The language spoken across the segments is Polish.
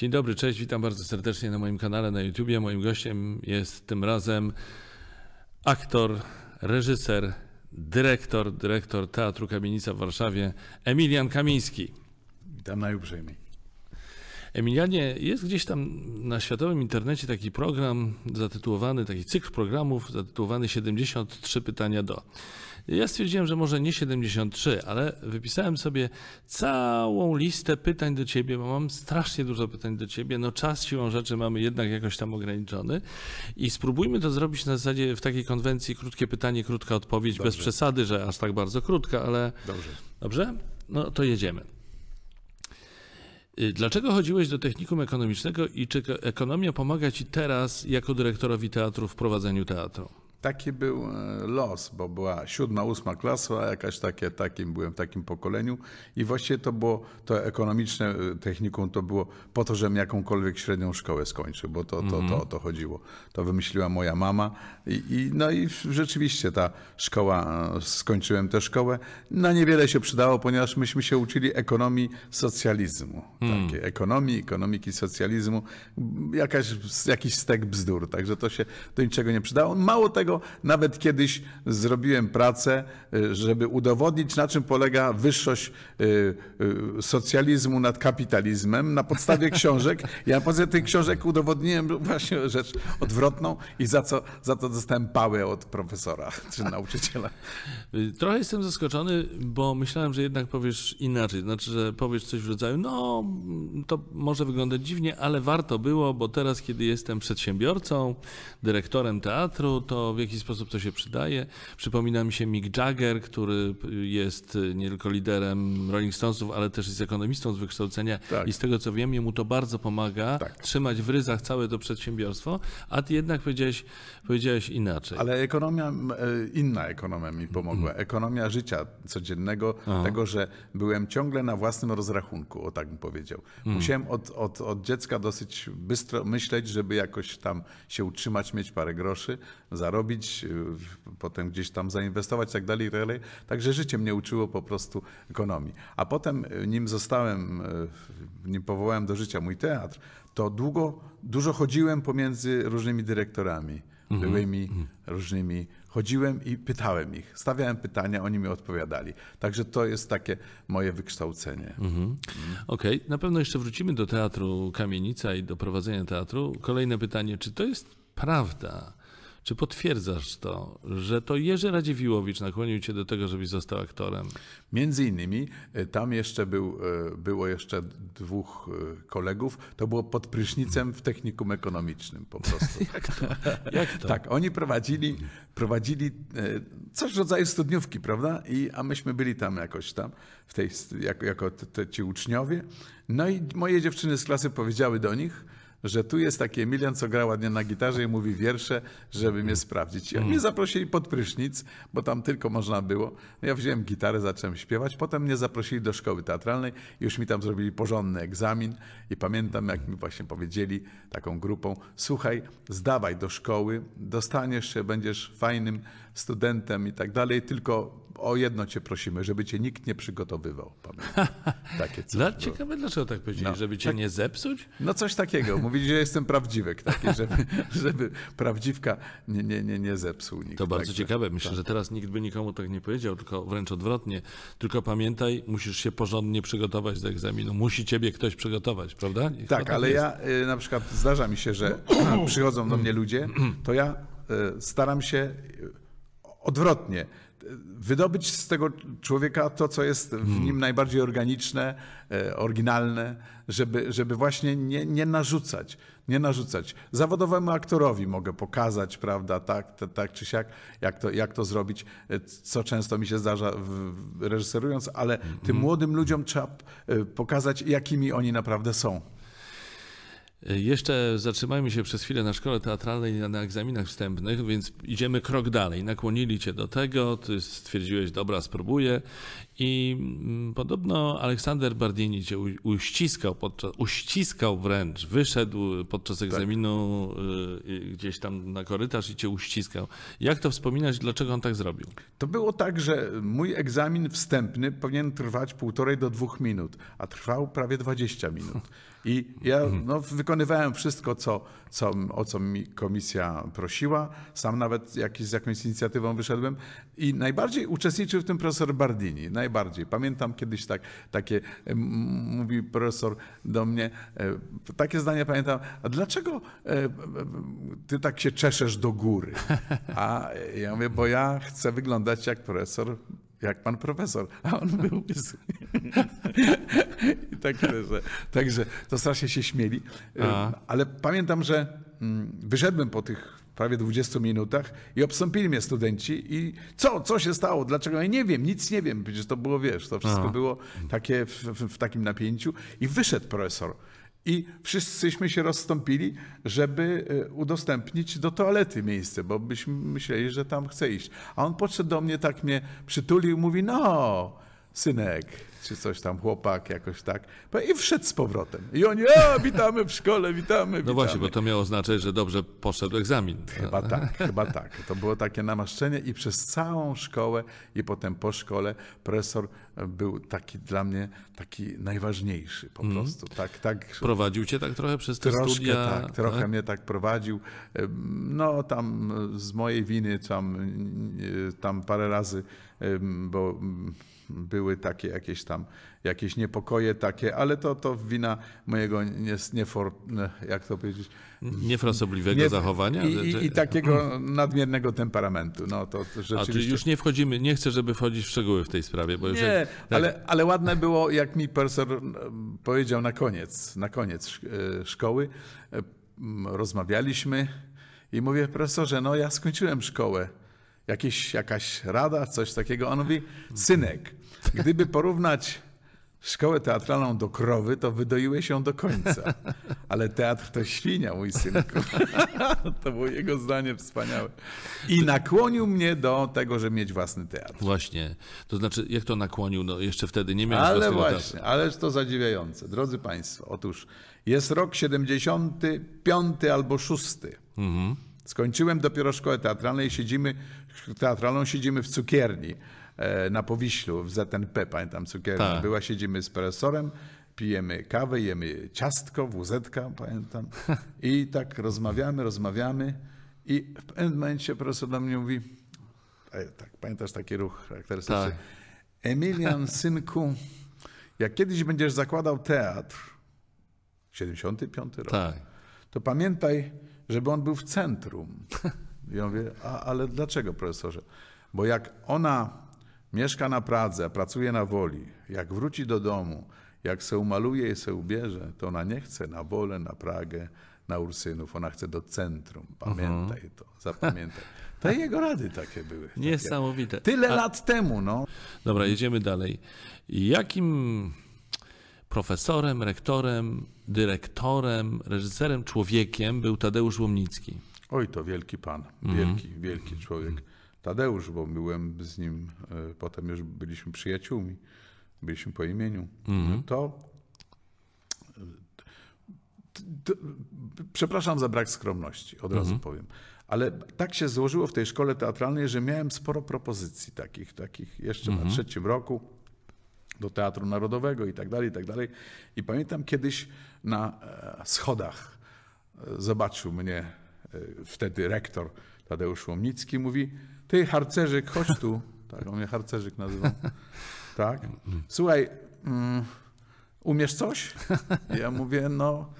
Dzień dobry, cześć, witam bardzo serdecznie na moim kanale na YouTubie. Moim gościem jest tym razem aktor, reżyser, dyrektor, dyrektor Teatru Kamienica w Warszawie, Emilian Kamiński. Witam najuprzejmiej. Emilianie, jest gdzieś tam na światowym internecie taki program zatytułowany, taki cykl programów zatytułowany 73 pytania do. Ja stwierdziłem, że może nie 73, ale wypisałem sobie całą listę pytań do ciebie, bo mam strasznie dużo pytań do ciebie. No czas siłą rzeczy mamy jednak jakoś tam ograniczony i spróbujmy to zrobić na zasadzie w takiej konwencji krótkie pytanie, krótka odpowiedź, Dobrze. bez przesady, że aż tak bardzo krótka, ale Dobrze. dobrze? No to jedziemy. Y, Dlaczego chodziłeś do technikum ekonomicznego i czy ko- ekonomia pomaga ci teraz jako dyrektorowi teatru w prowadzeniu teatru? Taki był e, los, bo była siódma, ósma klasa, jakaś takie, takim byłem w takim pokoleniu i właściwie to było, to ekonomiczne e, technikum to było po to, żebym jakąkolwiek średnią szkołę skończył, bo to, to, to o to chodziło. To wymyśliła moja mama i, i, no i rzeczywiście ta szkoła, e, skończyłem tę szkołę. Na niewiele się przydało, ponieważ myśmy się uczyli ekonomii socjalizmu. Takiej ekonomii, ekonomiki socjalizmu, jakaś, jakiś stek bzdur, także to się do niczego nie przydało. Mało tego, nawet kiedyś zrobiłem pracę, y, żeby udowodnić, na czym polega wyższość y, y, socjalizmu nad kapitalizmem na podstawie książek. Ja na podstawie tych książek udowodniłem właśnie rzecz odwrotną i za co, za to dostałem pałę od profesora czy nauczyciela. Trochę jestem zaskoczony, bo myślałem, że jednak powiesz inaczej. Znaczy, że powiesz coś w rodzaju, no to może wyglądać dziwnie, ale warto było, bo teraz, kiedy jestem przedsiębiorcą, dyrektorem teatru, to w jaki sposób to się przydaje. Przypomina mi się Mick Jagger, który jest nie tylko liderem Rolling Stonesów, ale też jest ekonomistą z wykształcenia Tak. i z tego co wiem, jemu to bardzo pomaga Tak. trzymać w ryzach całe to przedsiębiorstwo, a ty jednak powiedziałeś, powiedziałeś inaczej. Ale ekonomia, e, inna ekonomia mi pomogła. Ekonomia życia codziennego, tego, że byłem ciągle na własnym rozrachunku, o tak bym powiedział. Musiałem od, od, od dziecka dosyć bystro myśleć, żeby jakoś tam się utrzymać, mieć parę groszy, zarobić, y, potem gdzieś tam zainwestować tak dalej, tak dalej. Także życie mnie uczyło po prostu ekonomii. A potem, y, nim zostałem, y, nim powołałem do życia mój teatr, to długo, dużo chodziłem pomiędzy różnymi dyrektorami byłymi, różnymi. Chodziłem i pytałem ich. Stawiałem pytania, oni mi odpowiadali. Także to jest takie moje wykształcenie. Okej, na pewno jeszcze wrócimy do teatru Kamienica i do prowadzenia teatru. Kolejne pytanie, czy to jest prawda? Czy potwierdzasz to, że to Jerzy Radziwiłowicz nakłonił cię do tego, żebyś został aktorem? Między innymi e, tam jeszcze był, e, było jeszcze dwóch e, kolegów. To było pod prysznicem w technikum ekonomicznym po prostu. Jak to? Jak to? Tak, oni prowadzili, prowadzili coś w rodzaju studniówki, prawda? I, a myśmy byli tam jakoś tam, w tej, jako, jako te, te, ci uczniowie. No i moje dziewczyny z klasy powiedziały do nich, że tu jest taki Emilian, co gra ładnie na gitarze i mówi wiersze, żeby mnie sprawdzić. I oni mnie zaprosili pod prysznic, bo tam tylko można było. No ja wziąłem gitarę, zacząłem śpiewać. Potem mnie zaprosili do szkoły teatralnej i już mi tam zrobili porządny egzamin. I pamiętam, jak mi właśnie powiedzieli taką grupą, słuchaj, zdawaj do szkoły, dostaniesz się, będziesz fajnym studentem i tak dalej, tylko o jedno cię prosimy, żeby cię nikt nie przygotowywał. Pamiętam. Takie coś Dla, było. ciekawe, dlaczego tak powiedzieli, No, żeby cię tak. nie zepsuć? No coś takiego. Mówili, że jestem prawdziwek taki, żeby, żeby prawdziwka nie, nie, nie, nie zepsuł nikt. To bardzo ciekawe. Myślę, że teraz nikt by nikomu tak nie powiedział, tylko wręcz odwrotnie. Tylko pamiętaj, musisz się porządnie przygotować do egzaminu. Musi ciebie ktoś przygotować, prawda? I Tak, chyba ale jest. ja y, na przykład zdarza mi się, że przychodzą do mnie ludzie, to ja y, staram się odwrotnie wydobyć z tego człowieka to, co jest w nim najbardziej organiczne, y, oryginalne, żeby, żeby właśnie nie, nie narzucać, nie narzucać. Zawodowemu aktorowi mogę pokazać, prawda, tak, tak, tak czy siak, jak to, jak to zrobić, y, co często mi się zdarza w, reżyserując, ale tym młodym ludziom trzeba y, pokazać, jakimi oni naprawdę są. Jeszcze zatrzymajmy się przez chwilę na szkole teatralnej na, na egzaminach wstępnych, więc idziemy krok dalej. Nakłonili cię do tego, ty stwierdziłeś, dobra, spróbuję I mm, podobno Aleksander Bardini cię uściskał, podczas, uściskał wręcz, wyszedł podczas egzaminu y, y, gdzieś tam na korytarz i cię uściskał. Jak to wspominać, dlaczego on tak zrobił? To było tak, że mój egzamin wstępny powinien trwać półtorej do dwóch minut, a trwał prawie 20 minut. I ja no, wykonywałem wszystko, co, co, o co mi komisja prosiła. Sam nawet jakiś, z jakąś inicjatywą wyszedłem. I najbardziej uczestniczył w tym profesor Bardini. Najbardziej. Pamiętam kiedyś tak, takie, mówi profesor do mnie, e, takie zdanie pamiętam, a dlaczego e, e, ty tak się czeszesz do góry? A ja mówię, bo ja chcę wyglądać jak profesor jak pan profesor, a on był. I także, że, także to strasznie się śmieli. A. Ale pamiętam, że mm, wyszedłem po tych prawie 20 minutach i obstąpili mnie studenci i co, co się stało, dlaczego, ja nie wiem, nic nie wiem, przecież to było, wiesz, to wszystko Aha. było takie w, w, w takim napięciu i wyszedł profesor. I wszyscyśmy się rozstąpili, żeby e, udostępnić do toalety miejsce, bo byśmy myśleli, że tam chce iść. A on podszedł do mnie, tak mnie przytulił, mówi, no, synek, czy coś tam, chłopak, jakoś tak. I wszedł z powrotem. I oni, o, witamy w szkole, witamy, No witamy. właśnie, bo to miało oznaczać, że dobrze poszedł egzamin. Chyba tak, chyba tak. To było takie namaszczenie i przez całą szkołę i potem po szkole profesor był taki dla mnie taki najważniejszy po prostu. Tak, tak. Prowadził cię tak trochę przez te Troszkę studia. tak, trochę mnie tak prowadził. No tam z mojej winy tam, tam parę razy, bo były takie jakieś tam jakieś niepokoje takie, ale to, to wina mojego nie, niefor, jak to powiedzieć, Niefrasobliwego nie- zachowania. I, i, i nadmiernego nadmiernego temperamentu. No to, to A czyli rzeczywiście. już nie wchodzimy, nie chcę, żeby wchodzić w szczegóły w tej sprawie, bo już Nie, tak, ale, ale ładne było, jak mi profesor em, powiedział na koniec, na koniec e, szkoły, e, rozmawialiśmy i mówię, profesorze, no ja skończyłem szkołę. Jakieś, jakaś rada, coś takiego. On mówi, synek, gdyby porównać szkołę teatralną do krowy, to wydoiłeś ją do końca. Ale teatr to świnia, mój synku. to było jego zdanie wspaniałe. I nakłonił mnie do tego, żeby mieć własny teatr. Właśnie. To znaczy, jak to nakłonił? No jeszcze wtedy nie miałeś Ale właśnie, teatru. ależ to zadziwiające. Drodzy Państwo, otóż jest rok 75 albo 6. Mhm. Skończyłem dopiero szkołę teatralną i siedzimy, teatralną siedzimy w cukierni na Powiślu, w ZNP, pamiętam cukiernia Tak. była, siedzimy z profesorem, pijemy kawę, jemy ciastko, wuzetka, pamiętam. I tak rozmawiamy, rozmawiamy i w pewnym momencie profesor do mnie mówi, e, tak, pamiętasz taki ruch charakterystyczny? Tak. Emilian, synku, jak kiedyś będziesz zakładał teatr, 75 rok, Tak. to pamiętaj, żeby on był w centrum. I ja mówię, a, ale dlaczego, profesorze? Bo jak ona mieszka na Pradze, pracuje na Woli, jak wróci do domu, jak se umaluje i se ubierze, to ona nie chce na Wolę, na Pragę, na Ursynów, ona chce do centrum. Pamiętaj to, zapamiętaj. To jego rady takie były. Takie. Niesamowite. Tyle A- lat temu, no. Dobra, jedziemy dalej. Jakim profesorem, rektorem, dyrektorem, reżyserem, człowiekiem był Tadeusz Łomnicki? Oj, to wielki pan, wielki, wielki człowiek. Tadeusz, bo byłem z nim, e, potem już byliśmy przyjaciółmi, byliśmy po imieniu. To, to, przepraszam za brak skromności, od razu powiem. Ale tak się złożyło w tej szkole teatralnej, że miałem sporo propozycji takich, takich jeszcze na trzecim roku do Teatru Narodowego i tak dalej, i tak dalej. I pamiętam kiedyś na e, schodach e, zobaczył mnie e, wtedy rektor Tadeusz Łomnicki, mówi, ty harcerzyk, chodź tu. Tak, on mnie harcerzyk nazywał. Tak. Słuchaj, mm, umiesz coś? Ja mówię, no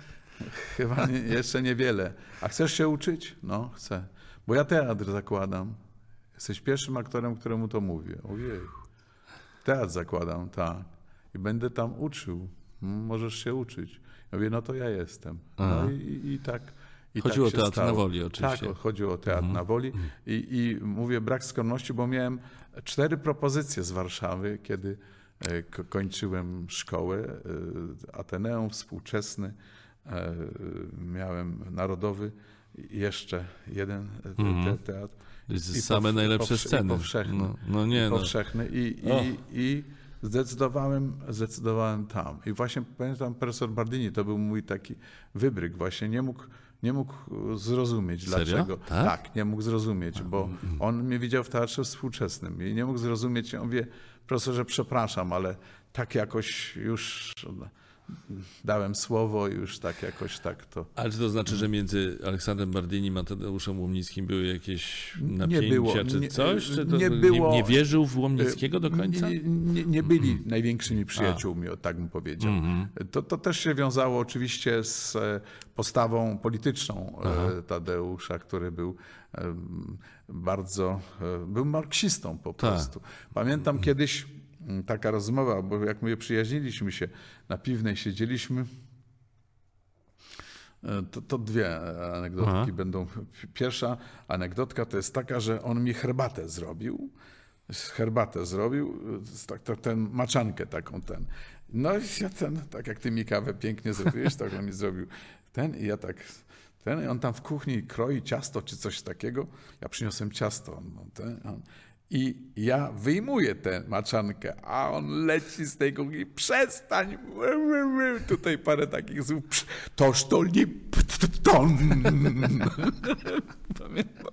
chyba nie, jeszcze niewiele. A chcesz się uczyć? No, chcę. Bo ja teatr zakładam. Jesteś pierwszym aktorem, któremu to mówię. Ojej. Teatr zakładam, tak. I będę tam uczył. Możesz się uczyć. Ja mówię, no to ja jestem. No i, i, i tak. I Chodziło tak o teatr stało. na Woli oczywiście. Mhm. Tak, chodziło o teatr na Woli. I, I mówię brak skromności, bo miałem cztery propozycje z Warszawy, kiedy e, ko- kończyłem szkołę. e, Ateneum współczesny, e, miałem narodowy i jeszcze jeden te, te, teatr. I Same najlepsze powsz- i sceny. powszechny. No, no nie, I no. powszechny. I, Och. i, i zdecydowałem, zdecydowałem tam. I właśnie pamiętam, profesor Bardini to był mój taki wybryk, właśnie nie mógł, nie mógł zrozumieć Serio? dlaczego. Tak? nie mógł zrozumieć, bo mm, on mnie widział w teatrze współczesnym i nie mógł zrozumieć. Ja mówię, profesorze, przepraszam, ale tak jakoś już dałem słowo i już tak jakoś tak to. Ale czy to znaczy, że między Aleksandrem Bardini i Mateuszem Łomnickim były jakieś Nie napięcia, było. czy Nie- coś? Czy to nie nie, było- nie wierzył w Łomnickiego do końca? Nie, nie, nie byli największymi przyjaciółmi, o tak bym powiedział. To, to też się wiązało oczywiście z e, postawą polityczną e, Tadeusza, który był bardzo, e, był marksistą po prostu. Pamiętam kiedyś m, taka rozmowa, bo jak mówię, przyjaźniliśmy się, na Piwnej siedzieliśmy, E, To, to dwie anegdotki Aha. będą. Pierwsza anegdotka to jest taka, że on mi herbatę zrobił. Herbatę zrobił, z tak, ten maczankę taką ten. No i ja ten, tak jak ty mi kawę pięknie zrobiłeś, tak on mi zrobił ten i ja tak ten i on tam w kuchni kroi ciasto czy coś takiego. Ja przyniosłem ciasto. On, ten, on, i ja wyjmuję tę maczankę, a on leci z tej kuchni. Przestań! Tutaj parę takich słów. Toż to nie ton. Pamiętam.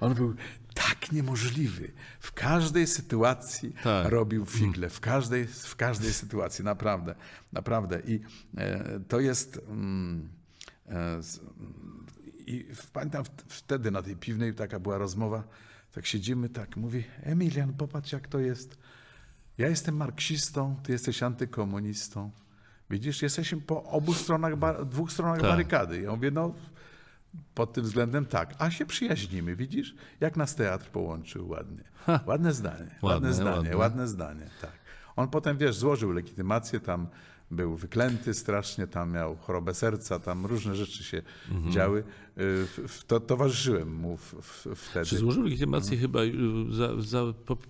On był tak niemożliwy. W każdej sytuacji Tak. robił figle. W każdej, w każdej sytuacji, naprawdę. Naprawdę. I e, to jest... Mm, e, z- I pamiętam wtedy na tej piwnej taka była rozmowa, tak siedzimy, tak, mówi, Emilian, popatrz jak to jest. Ja jestem marksistą, ty jesteś antykomunistą. Widzisz, jesteśmy po obu stronach, dwóch stronach Tak. barykady. Ja mówię, no pod tym względem tak. A się przyjaźnimy, widzisz? Jak nas teatr połączył ładnie. Ładne zdanie, ładne, Ładne, zdanie, ładne. ładne zdanie, tak. On potem, wiesz, złożył legitymację, tam był wyklęty strasznie, tam miał chorobę serca, tam różne rzeczy się Mhm. działy. Y, To, towarzyszyłem mu w, w, wtedy. Czy złożył legitymację chyba y, za, za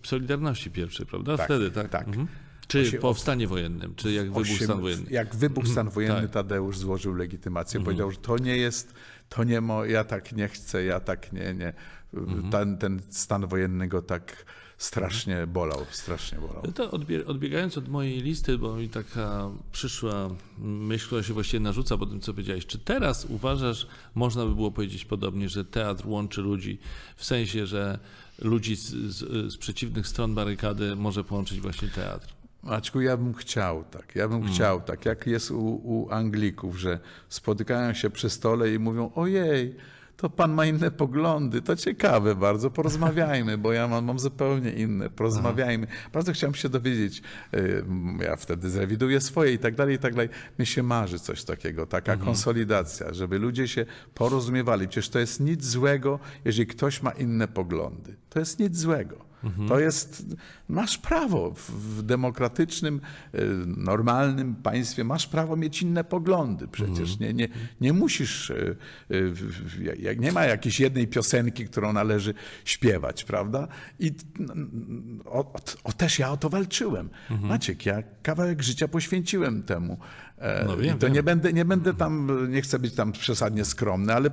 Solidarności pierwszej, prawda? Tak, Wtedy, tak? tak. Mhm. Czy po stanie wojennym, czy jak wybuchł stan wojenny? Jak wybuchł stan wojenny, tak. Mhm. Tadeusz złożył legitymację. Powiedział, że to nie jest, to nie mo, ja tak nie chcę, ja tak nie, nie. Mhm. Ten, ten stan wojenny go tak strasznie bolał, strasznie bolał. To odbie- odbiegając od mojej listy, bo mi taka przyszła myśl, która się właściwie narzuca po tym, co powiedziałeś. Czy teraz uważasz, można by było powiedzieć podobnie, że teatr łączy ludzi w sensie, że ludzi z, z, z przeciwnych stron barykady może połączyć właśnie teatr? Maćku, ja bym chciał tak, ja bym Mm. chciał tak, jak jest u, u Anglików, że spotykają się przy stole i mówią, ojej, to pan ma inne poglądy, to ciekawe bardzo, porozmawiajmy, bo ja mam, mam zupełnie inne, porozmawiajmy. Bardzo chciałem się dowiedzieć, y, ja wtedy zrewiduję swoje i tak dalej, i tak dalej. Mi się marzy coś takiego, taka konsolidacja, żeby ludzie się porozumiewali. Przecież to jest nic złego, jeżeli ktoś ma inne poglądy. To jest nic złego. To jest, masz prawo w, demokratycznym, y, normalnym państwie, masz prawo mieć inne poglądy przecież. Nie, nie, nie musisz, y, y, nie ma jakiejś jednej piosenki, którą należy śpiewać, prawda? I o, o, też ja o to walczyłem. Maciek, ja kawałek życia poświęciłem temu. E, No I wiem, to wiem. nie będę, nie będę tam, nie chcę być tam przesadnie skromny, ale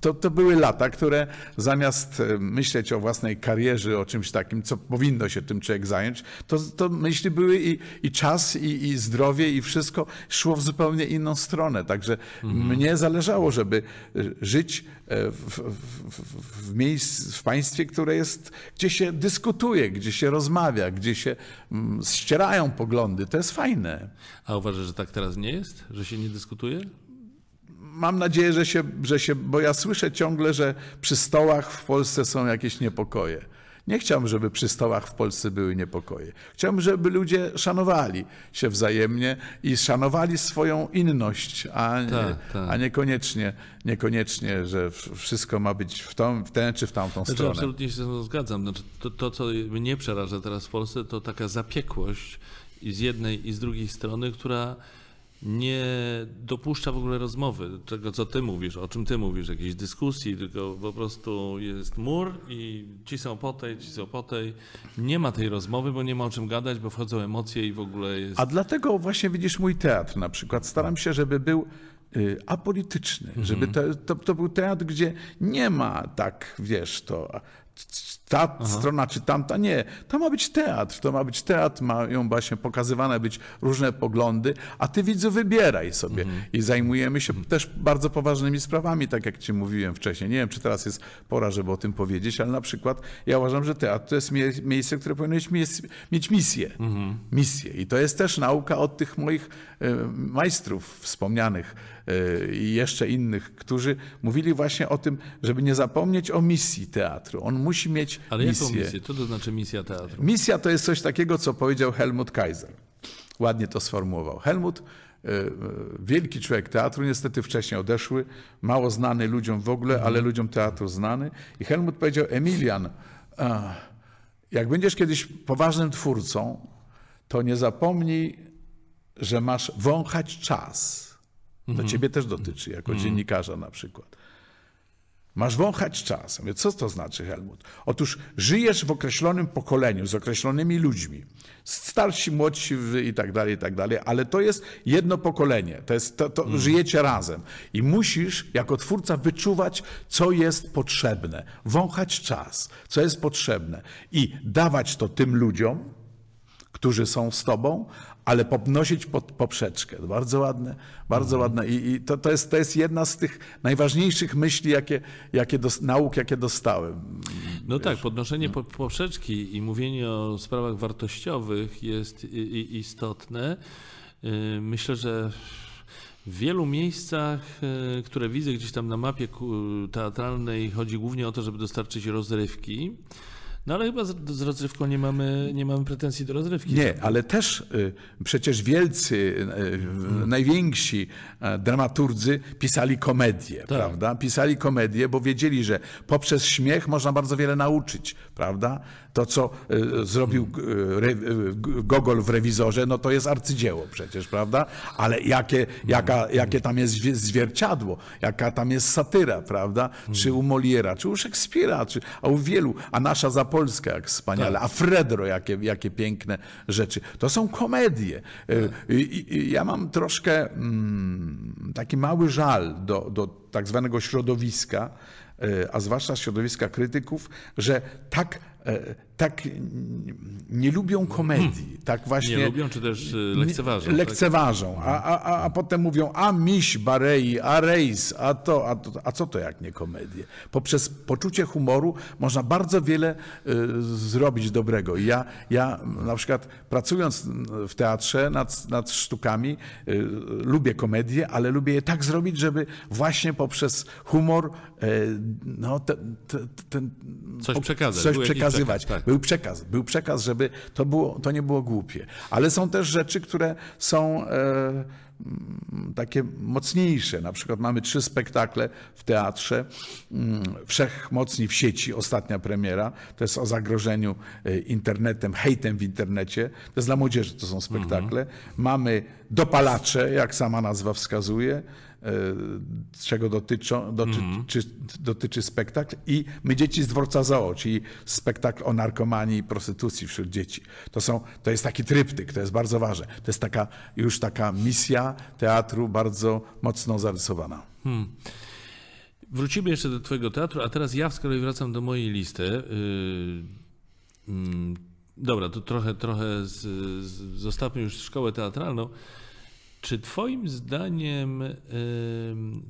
to, to były lata, które zamiast e, myśleć o własnej karierze, o czymś takim, co powinno się tym człowiek zająć, to, to myśli były i, i czas, i, i zdrowie, i wszystko szło w zupełnie inną stronę. Także mnie zależało, żeby e, żyć e, w, w, w, w, miejsc, w państwie, które jest, gdzie się dyskutuje, gdzie się rozmawia, gdzie się mm, ścierają poglądy. To jest fajne. A uważasz, że tak teraz nie jest? Że się nie dyskutuje? Mam nadzieję, że się, że się, bo ja słyszę ciągle, że przy stołach w Polsce są jakieś niepokoje. Nie chciałbym, żeby przy stołach w Polsce były niepokoje. Chciałbym, żeby ludzie szanowali się wzajemnie i szanowali swoją inność, a, nie, Tak, tak. a niekoniecznie, niekoniecznie, że wszystko ma być w, tą, w tę czy w tamtą Znaczy, stronę. absolutnie się z tym zgadzam. Znaczy, to, to, co mnie przeraża teraz w Polsce, to taka zapiekłość i z jednej i z drugiej strony, która nie dopuszcza w ogóle rozmowy, tego co ty mówisz, o czym ty mówisz, jakiejś dyskusji, tylko po prostu jest mur i ci są po tej, ci są po tej. Nie ma tej rozmowy, bo nie ma o czym gadać, bo wchodzą emocje i w ogóle jest... A dlatego właśnie widzisz mój teatr na przykład. Staram się, żeby był y, apolityczny, żeby to, to, to był teatr, gdzie nie ma tak, wiesz, to, ta strona czy tamta. Nie, to ma być teatr, to ma być teatr, mają właśnie pokazywane być różne poglądy, a ty widzu wybieraj sobie. I zajmujemy się też bardzo poważnymi sprawami, tak jak ci mówiłem wcześniej. Nie wiem, czy teraz jest pora, żeby o tym powiedzieć, ale na przykład ja uważam, że teatr to jest mie- miejsce, które powinno mieć, mieć misję. Misję. I to jest też nauka od tych moich e, majstrów wspomnianych e, i jeszcze innych, którzy mówili właśnie o tym, żeby nie zapomnieć o misji teatru. On musi mieć Ale misję. jaką misję? Co to znaczy misja teatru? Misja to jest coś takiego, co powiedział Helmut Kaiser. Ładnie to sformułował. Helmut, e, e, wielki człowiek teatru, niestety wcześniej odeszły, mało znany ludziom w ogóle, ale ludziom teatru znany. I Helmut powiedział, Emilian, jak będziesz kiedyś poważnym twórcą, to nie zapomnij, że masz wąchać czas. To ciebie też dotyczy, jako dziennikarza na przykład. Masz wąchać czas. Mówię, co to znaczy, Helmut? Otóż żyjesz w określonym pokoleniu, z określonymi ludźmi. Starsi, młodsi i tak dalej, i tak dalej, ale to jest jedno pokolenie. To jest, to, to Żyjecie razem. I musisz jako twórca wyczuwać, co jest potrzebne. Wąchać czas, co jest potrzebne. I dawać to tym ludziom, którzy są z tobą, ale podnosić pod poprzeczkę. To Bardzo ładne, bardzo ładne. I, i to, to, jest, to jest jedna z tych najważniejszych myśli, jakie, jakie dos, nauk, jakie dostałem. No tak, podnoszenie po- poprzeczki i mówienie o sprawach wartościowych jest i- i- istotne. Yy, Myślę, że w wielu miejscach, yy, które widzę gdzieś tam na mapie teatralnej, chodzi głównie o to, żeby dostarczyć rozrywki. No ale chyba z, z rozrywką nie mamy, nie mamy pretensji do rozrywki. Nie, ale też y, przecież wielcy, y, najwięksi e, dramaturdzy pisali komedie, prawda? Pisali komedie, bo wiedzieli, że poprzez śmiech można bardzo wiele nauczyć, prawda? To, co y, zrobił y, y, Gogol w Rewizorze, no to jest arcydzieło przecież, prawda? Ale jakie, jaka, jakie tam jest zwie- zwierciadło, jaka tam jest satyra, prawda? Czy u Moliera, czy u Szekspira, czy, a u wielu, a nasza Zapolska jak wspaniale, a Fredro, jakie, jakie piękne rzeczy. To są komedie. I- i- Ja mam troszkę mm, taki mały żal do, do tak zwanego środowiska, a zwłaszcza środowiska krytyków, że tak, uh, tak nie lubią komedii. Tak właśnie Nie lubią, czy też yy, lekceważą. tak? lekceważą, a, a, a, a potem mówią, a miś Barei, a rejs, a to, a to, a co to jak nie komedie? Poprzez poczucie humoru można bardzo wiele y, zrobić dobrego. I ja, ja na przykład pracując w teatrze nad, nad sztukami, y, lubię komedię, ale lubię je tak zrobić, żeby właśnie poprzez humor y, no, ten, ten, ten, Coś przekazać, Coś przekazywać. przekaz, tak. Był przekaz, był przekaz, żeby to, było, to nie było głupie. Ale są też rzeczy, które są e, mm, takie mocniejsze. Na przykład mamy trzy spektakle w teatrze, mm, Wszechmocni w sieci, ostatnia premiera. To jest o zagrożeniu e, internetem, hejtem w internecie. To jest dla młodzieży, to są spektakle. Mamy Dopalacze, jak sama nazwa wskazuje czego dotyczą, dotyczy, czy, dotyczy spektakl i My dzieci z dworca zoo, czyli spektakl o narkomanii i prostytucji wśród dzieci. To, są, to jest taki tryptyk, to jest bardzo ważne. To jest taka, już taka misja teatru bardzo mocno zarysowana. Wrócimy jeszcze do Twojego teatru, a teraz ja z kolei wracam do mojej listy. Yy, mm, dobra, to trochę, trochę z, z, zostawmy już szkołę teatralną. Czy Twoim zdaniem yy,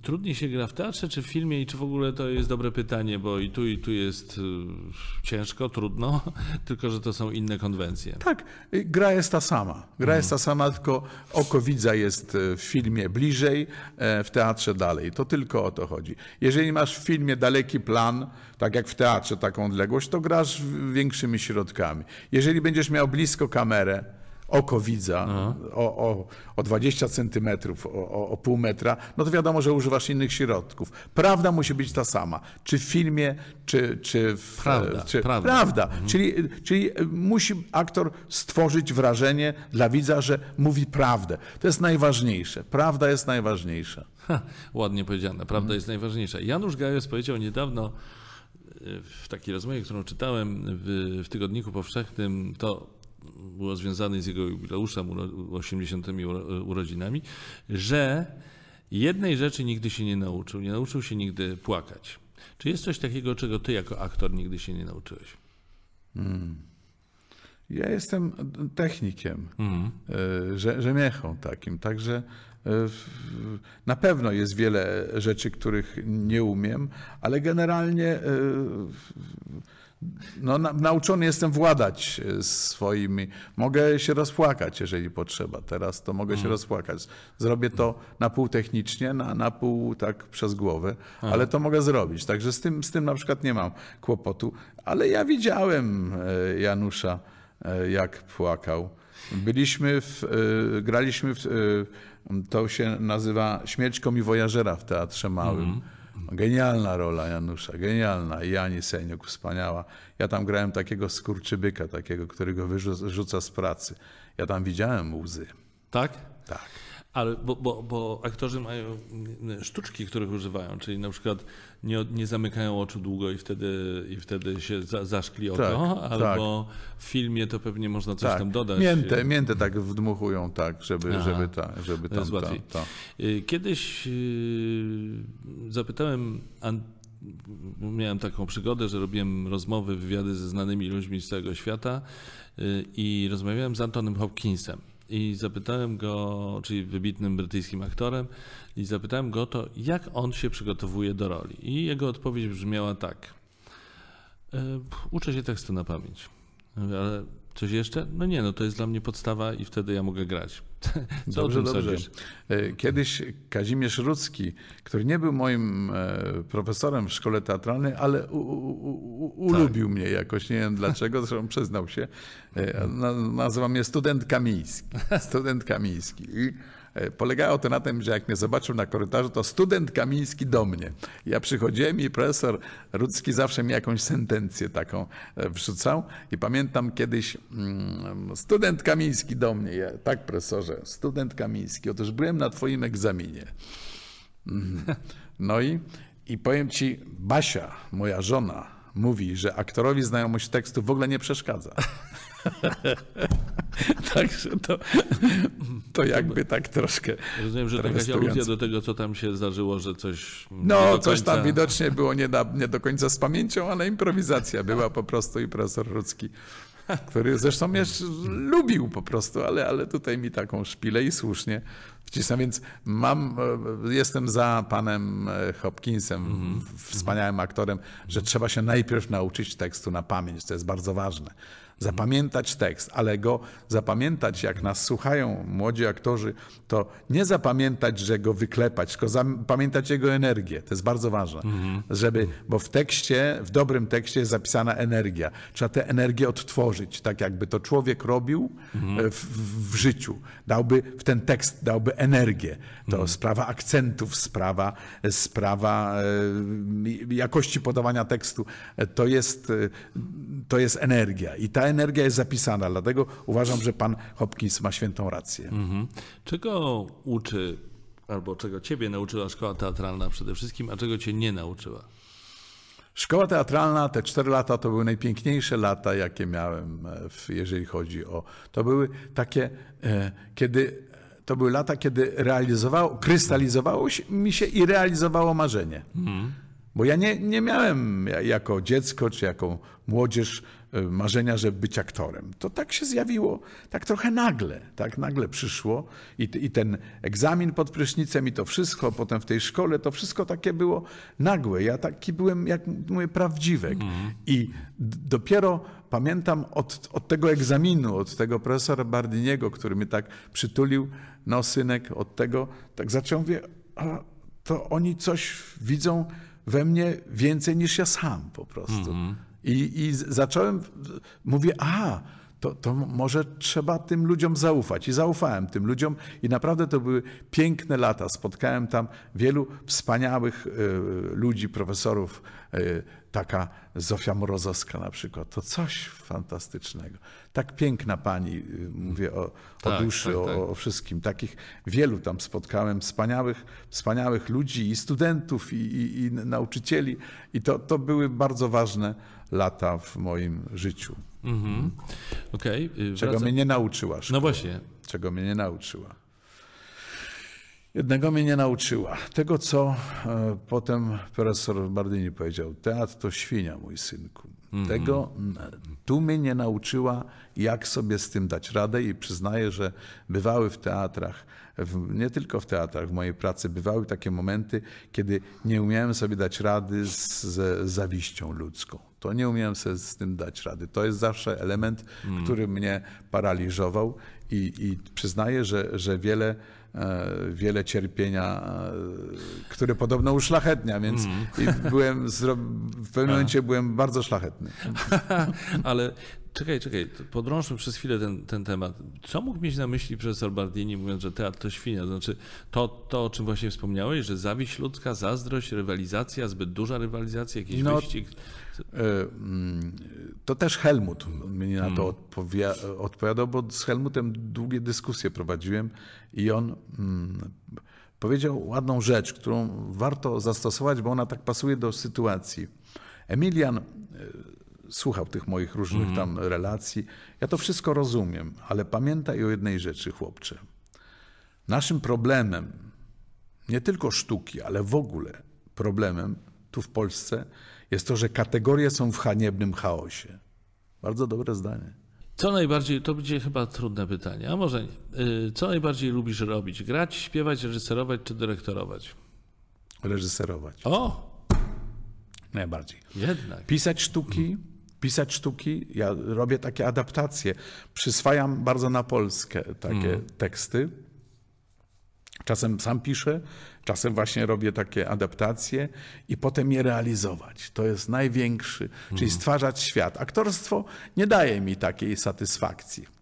trudniej się gra w teatrze, czy w filmie, i czy w ogóle to jest dobre pytanie, bo i tu, i tu jest yy, ciężko, trudno, tylko że to są inne konwencje. Tak, y, gra jest ta sama. Gra jest ta sama, tylko oko widza jest e, w filmie bliżej, e, w teatrze dalej. To tylko o to chodzi. Jeżeli masz w filmie daleki plan, tak jak w teatrze taką odległość, to grasz większymi środkami. Jeżeli będziesz miał blisko kamerę, oko widza o, o, o 20 centymetrów, o, o, o pół metra, no to wiadomo, że używasz innych środków. Prawda musi być ta sama. Czy w filmie, czy, czy w... Prawda, czy, prawda. prawda. Czyli, czyli musi aktor stworzyć wrażenie dla widza, że mówi prawdę. To jest najważniejsze. Prawda jest najważniejsza. Ha, ładnie powiedziane, prawda jest najważniejsza. Janusz Gajos powiedział niedawno e, w takiej rozmowie, którą czytałem w, w Tygodniku Powszechnym, to było związane z jego jubileuszem, uro- 80. uro- urodzinami, że jednej rzeczy nigdy się nie nauczył. Nie nauczył się nigdy płakać. Czy jest coś takiego, czego ty jako aktor nigdy się nie nauczyłeś? Ja jestem technikiem, Mhm. e, rze- rzemiechą takim, także e, na pewno jest wiele rzeczy, których nie umiem, ale generalnie e, no, na, nauczony jestem władać e, swoimi. Mogę się rozpłakać, jeżeli potrzeba. Teraz to mogę się rozpłakać. Zrobię to na pół technicznie, na, na pół tak przez głowę, ale to mogę zrobić. Także z tym, z tym na przykład nie mam kłopotu. Ale ja widziałem e, Janusza, e, jak płakał. Byliśmy, w, graliśmy, w, to się nazywa Śmierć komiwojażera w Teatrze Małym. Genialna rola Janusza, genialna. I Jani Seniuk, wspaniała. Ja tam grałem takiego skurczybyka, takiego, którego wyrzuca z pracy. Ja tam widziałem łzy. Tak? Tak. Ale bo, bo, bo aktorzy mają sztuczki, których używają, czyli na przykład nie, nie zamykają oczu długo i wtedy, i wtedy się za, zaszkli oko, Tak, albo w filmie to pewnie można coś tak. tam dodać. Miętę, miętę tak wdmuchują, tak, żeby, Aha. żeby, ta, żeby To tam jest ta, łatwiej. ta. Y, Kiedyś y, zapytałem, miałem taką przygodę, że robiłem rozmowy, wywiady ze znanymi ludźmi z całego świata y, i rozmawiałem z Antonem Hopkinsem. I zapytałem go, czyli wybitnym brytyjskim aktorem, i zapytałem go to, jak on się przygotowuje do roli. I jego odpowiedź brzmiała tak. "E, Uczę się tekstu na pamięć. Ale coś jeszcze? No nie, no to jest dla mnie podstawa i wtedy ja mogę grać. Co Dobrze, dobrze. E, Kiedyś Kazimierz Rudzki, który nie był moim e, profesorem w szkole teatralnej, ale u, u, u, ulubił mnie jakoś, nie wiem dlaczego, zresztą przyznał się. E, na- Nazywa mnie student Kamiński. Student Kamiński. I polegało to na tym, że jak mnie zobaczył na korytarzu, to student Kamiński do mnie. Ja przychodziłem i profesor Rudzki zawsze mi jakąś sentencję taką e, wrzucał i pamiętam kiedyś mm, student Kamiński do mnie. Ja, tak profesorze, student Kamiński, otóż byłem na twoim egzaminie. No i, i powiem ci, Basia, moja żona, mówi, że aktorowi znajomość tekstu w ogóle nie przeszkadza. Także to, to jakby tak troszkę. Rozumiem, że to jakaś aluzja do tego, co tam się zdarzyło, że coś. No, do coś tam końca- widocznie było nie, na, nie do końca z pamięcią, ale improwizacja była po prostu i profesor Rudzki, który zresztą mnie lubił po prostu, ale, ale tutaj mi taką szpilę i słusznie wcisnął, więc mam, e, jestem za panem e, Hopkinsem, wspaniałym aktorem, że trzeba się najpierw nauczyć tekstu na pamięć, to jest bardzo ważne. Zapamiętać tekst, ale go zapamiętać, jak nas słuchają młodzi aktorzy, to nie zapamiętać, że go wyklepać, tylko zapamiętać jego energię. To jest bardzo ważne, żeby, bo w tekście, w dobrym tekście jest zapisana energia. Trzeba tę energię odtworzyć, tak jakby to człowiek robił e, w, w, życiu. Dałby w ten tekst, dałby energię. To sprawa akcentów, sprawa, sprawa e, jakości podawania tekstu. E, To jest, to jest energia i ta energia jest zapisana. Dlatego uważam, że pan Hopkins ma świętą rację. Mhm. Czego uczy, albo czego ciebie nauczyła szkoła teatralna przede wszystkim, a czego cię nie nauczyła? Szkoła teatralna, te cztery lata to były najpiękniejsze lata, jakie miałem, e, w, jeżeli chodzi o. To były takie, e, kiedy. To były lata, kiedy realizowało, krystalizowało mi się i realizowało marzenie. Bo ja nie, nie miałem ja- jako dziecko czy jako młodzież e, marzenia, żeby być aktorem. To tak się zjawiło, tak trochę nagle, tak nagle przyszło i, i ten egzamin pod prysznicem i to wszystko, potem w tej szkole, to wszystko takie było nagłe. Ja taki byłem, jak mówię, prawdziwek. I d- dopiero pamiętam od, od tego egzaminu, od tego profesora Bardiniego, który mnie tak przytulił, no synek, od tego, tak zaczął, mówię, a to oni coś widzą we mnie więcej niż ja sam po prostu. I, I z- zacząłem, mówię, a to, to może trzeba tym ludziom zaufać. I zaufałem tym ludziom i naprawdę to były piękne lata. Spotkałem tam wielu wspaniałych e, ludzi, profesorów, e, taka Zofia Morozowska na przykład. To coś fantastycznego. Tak piękna pani, e, mówię o, o Tak, duszy, tak, o, tak. o wszystkim. Takich wielu tam spotkałem, wspaniałych, wspaniałych ludzi i studentów, i, i, i nauczycieli. I to, to były bardzo ważne lata w moim życiu. Mhm. Okej. y, Czego mnie nie nauczyła No szkoła. właśnie. Czego mnie nie nauczyła. Jednego mnie nie nauczyła. Tego, co e, potem profesor Bardini powiedział. Teatr to świnia, mój synku. Tego mm, tu mnie nie nauczyła, jak sobie z tym dać radę i przyznaję, że bywały w teatrach, w, nie tylko w teatrach, w mojej pracy, bywały takie momenty, kiedy nie umiałem sobie dać rady z, ze zawiścią ludzką. To nie umiałem sobie z tym dać rady. To jest zawsze element, który mnie paraliżował i, i przyznaję, że, że wiele, e, wiele cierpienia, e, które podobno uszlachetnia, więc i byłem, w pewnym momencie byłem bardzo szlachetny. Ale czekaj, czekaj, podrążmy przez chwilę ten, ten temat. Co mógł mieć na myśli profesor Bardini, mówiąc, że teatr to świnia? To znaczy, to, to o czym właśnie wspomniałeś, że zawiść ludzka, zazdrość, rywalizacja, zbyt duża rywalizacja, jakiś No, wyścig. E, mm, To też Helmut mnie na to odpowia- odpowiadał, bo z Helmutem długie dyskusje prowadziłem i on mm, powiedział ładną rzecz, którą warto zastosować, bo ona tak pasuje do sytuacji. Emilian e, słuchał tych moich różnych tam relacji. Ja to wszystko rozumiem, ale pamiętaj o jednej rzeczy, chłopcze. Naszym problemem, nie tylko sztuki, ale w ogóle problemem tu w Polsce jest to, że kategorie są w haniebnym chaosie. Bardzo dobre zdanie. Co najbardziej, to będzie chyba trudne pytanie, a może nie. Y, Co najbardziej lubisz robić? Grać, śpiewać, reżyserować czy dyrektorować? Reżyserować. O, Najbardziej. jednak. Pisać sztuki, pisać sztuki. Ja robię takie adaptacje. Przyswajam bardzo na Polskę takie teksty. Czasem sam piszę, czasem właśnie robię takie adaptacje i potem je realizować. To jest największy, czyli stwarzać świat. Aktorstwo nie daje mi takiej satysfakcji.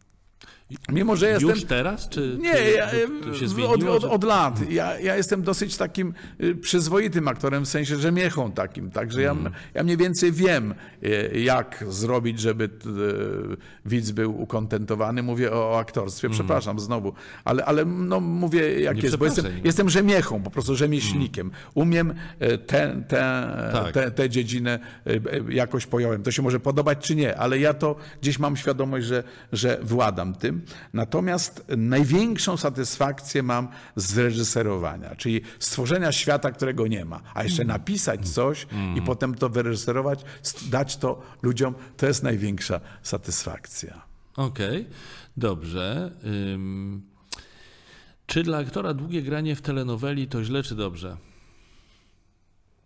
Mimo, że jestem. Już teraz? Czy, Nie, czy ja, się od, zmieniło? od, że- od lat. Ja, ja jestem dosyć takim y, przyzwoitym aktorem, w sensie rzemiechą takim. Także ja, ja mniej więcej wiem, y, jak zrobić, żeby t- y, widz był ukontentowany. Mówię o, o aktorstwie, przepraszam znowu, ale, ale no, mówię jak Nie jest, bo jestem, przepraszaj. jestem rzemiechą, po prostu rzemieślnikiem. Umiem y, tę te, Tak. te, tę dziedzinę y, jakoś pojąłem. To się może podobać czy nie, ale ja to gdzieś mam świadomość, że, że władam tym. Natomiast największą satysfakcję mam z reżyserowania, czyli stworzenia świata, którego nie ma, a jeszcze napisać coś i potem to wyreżyserować, dać to ludziom, to jest największa satysfakcja. Okej, dobrze. Ym, czy dla aktora długie granie w telenoweli to źle czy dobrze?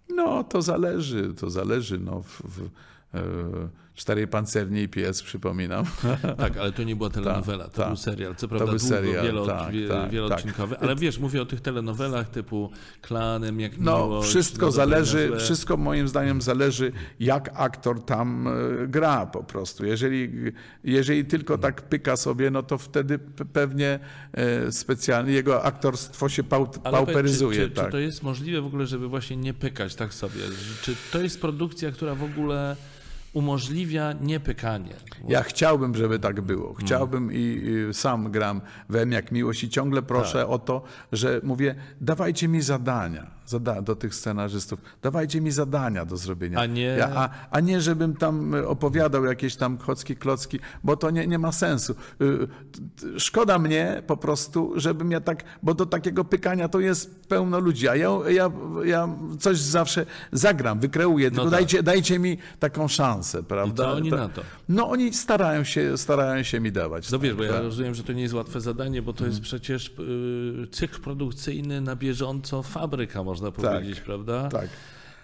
No, to zależy, to zależy. No, w, w, e, Czterej pancerni i pies, przypominam. Tak, ale to nie była telenowela, to tak. był serial. Co prawda był długo, serial, wielo, tak, wie, tak, wieloodcinkowy, ale wiesz, mówię o tych telenowelach typu Klanem, jak No, miłość, wszystko no, zależy, wszystko moim zdaniem zależy, jak aktor tam e, gra po prostu. Jeżeli, jeżeli tylko tak pyka sobie, no to wtedy pe- pewnie e, specjalnie jego aktorstwo się pauperyzuje. Czy, czy, tak. czy to jest możliwe w ogóle, żeby właśnie nie pykać tak sobie? Czy to jest produkcja, która w ogóle umożliwia niepykanie? Ja chciałbym, żeby tak było. Chciałbym i, i sam gram we M jak miłość i ciągle proszę Tak. o to, że mówię, dawajcie mi zadania zada do tych scenarzystów, dawajcie mi zadania do zrobienia. A nie- Ja, a, a nie, żebym tam opowiadał jakieś tam chocki, klocki, bo to nie, nie ma sensu. Y, Szkoda mnie po prostu, żebym ja tak, bo do takiego pykania to jest pełno ludzi, a ja, ja, ja coś zawsze zagram, wykreuję, tylko tak. dajcie, dajcie mi taką szansę, prawda? co oni na to? No oni starają się, starają się mi dawać. No wiesz, bo ja tak. rozumiem, że to nie jest łatwe zadanie, bo to jest przecież y, cykl produkcyjny na bieżąco, fabryka można powiedzieć, prawda? Tak.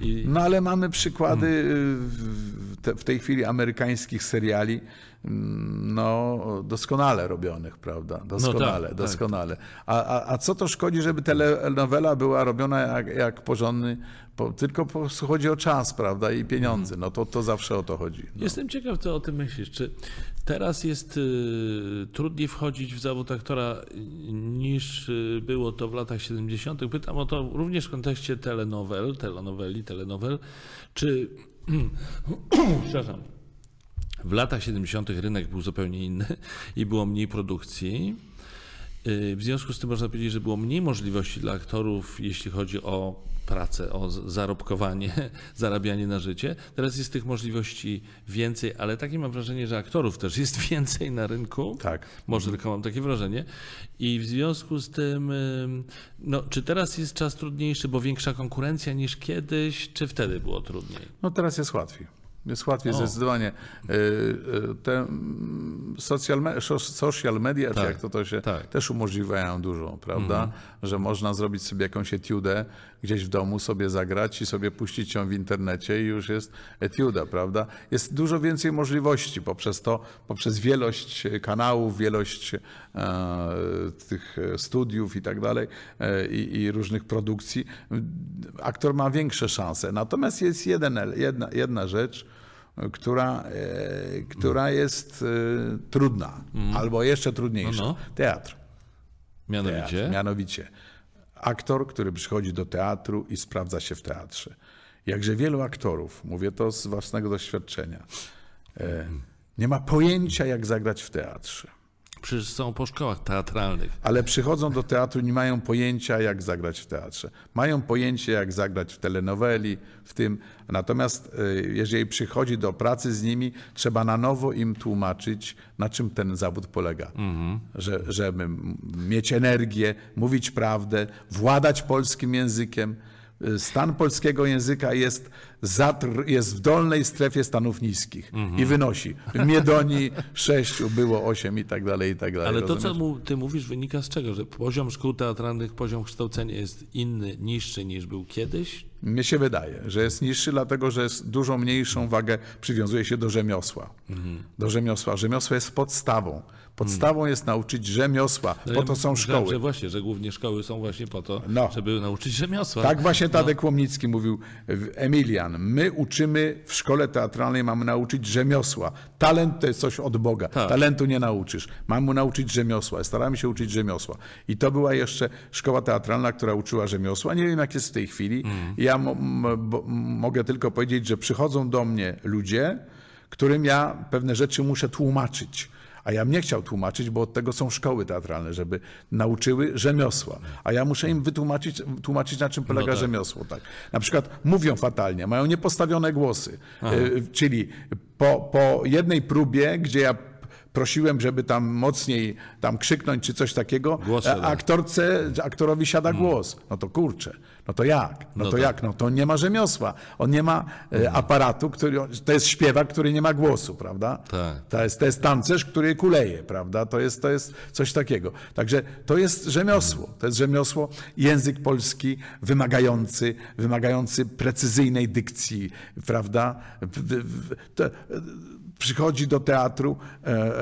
I, No ale mamy przykłady y, w, te, w tej chwili amerykańskich seriali, no doskonale robionych, prawda? Doskonale, tak. doskonale. A, a, a co to szkodzi, żeby telenowela była robiona jak, jak porządny, po, tylko po chodzi o czas, prawda? I pieniądze. No to, to zawsze o to chodzi. No. Jestem ciekaw, co o tym myślisz. Czy teraz jest y, trudniej wchodzić w zawód aktora niż y, było to w latach 70.? Pytam o to również w kontekście telenowel, telenoweli, telenowel. Czy, przepraszam, w latach 70. rynek był zupełnie inny i było mniej produkcji. Y, W związku z tym można powiedzieć, że było mniej możliwości dla aktorów, jeśli chodzi o pracę, o zarobkowanie, zarabianie na życie. Teraz jest tych możliwości więcej, ale takie mam wrażenie, że aktorów też jest więcej na rynku. Tak. Może tylko mam takie wrażenie. I w związku z tym, ym, no, czy teraz jest czas trudniejszy, bo większa konkurencja niż kiedyś, czy wtedy było trudniej? no teraz jest łatwiej. Jest łatwiej O. zdecydowanie. Y, y, Te mm, social, me- social media, czy Tak, jak to, to się tak. też umożliwiają dużo, prawda? Że można zrobić sobie jakąś etiudę gdzieś w domu, sobie zagrać i sobie puścić ją w internecie i już jest etiuda, prawda? Jest dużo więcej możliwości poprzez to, poprzez wielość kanałów, wielość e, tych studiów i tak dalej e, i, i różnych produkcji. Aktor ma większe szanse. Natomiast jest jeden, jedna, jedna rzecz, która, e, która jest e, trudna, albo jeszcze trudniejsza. No, Teatr. Mianowicie. Teatr. Mianowicie aktor, który przychodzi do teatru i sprawdza się w teatrze. Jakże wielu aktorów, mówię to z własnego doświadczenia, e, nie ma pojęcia, jak zagrać w teatrze. Przecież są po szkołach teatralnych. Ale przychodzą do teatru, nie mają pojęcia, jak zagrać w teatrze. Mają pojęcie, jak zagrać w telenoweli, w tym. Natomiast e, jeżeli przychodzi do pracy z nimi, trzeba na nowo im tłumaczyć, na czym ten zawód polega. Że, żeby mieć energię, mówić prawdę, władać polskim językiem. E, Stan polskiego języka jest, zatr, jest w dolnej strefie stanów niskich i wynosi. W Miedonii sześciu było osiem i tak dalej, i tak dalej. Ale to, rozumiesz? co mu, ty mówisz, wynika z czego? Że poziom szkół teatralnych, poziom kształcenia jest inny, niższy niż był kiedyś? Mnie się wydaje, że jest niższy, dlatego że jest dużo mniejszą wagę przywiązuje się do rzemiosła. Do rzemiosła. Rzemiosło jest podstawą. Podstawą jest nauczyć rzemiosła. No Po ja to są szkoły. Że właśnie, że głównie szkoły są właśnie po to, No. żeby nauczyć rzemiosła. Tak właśnie Tadek Łomnicki mówił, Emilian, my uczymy w szkole teatralnej, mamy nauczyć rzemiosła. Talent to jest coś od Boga. Tak. Talentu nie nauczysz. Mamy mu nauczyć rzemiosła. Staramy się uczyć rzemiosła. I to była jeszcze szkoła teatralna, która uczyła rzemiosła. Nie wiem, jak jest w tej chwili. Ja mo- m- bo- m- mogę tylko powiedzieć, że przychodzą do mnie ludzie, którym ja pewne rzeczy muszę tłumaczyć. A ja bym nie chciał tłumaczyć, bo od tego są szkoły teatralne, żeby nauczyły rzemiosła. A ja muszę im wytłumaczyć, tłumaczyć, na czym polega tak. rzemiosło. Tak. Na przykład mówią fatalnie, mają niepostawione głosy. Y, Czyli po, po jednej próbie, gdzie ja prosiłem, żeby tam mocniej tam krzyknąć czy coś takiego, Głos a siada. aktorce, aktorowi siada głos. No to kurczę, no to jak? No, No to tak. jak? No to nie ma rzemiosła. On nie ma e, aparatu, który, to jest śpiewak, który nie ma głosu, prawda? Tak. To jest, to jest tancerz, który kuleje, prawda? To jest, to jest coś takiego. Także to jest rzemiosło. To jest rzemiosło, język polski wymagający, wymagający precyzyjnej dykcji, prawda? To, przychodzi do teatru e,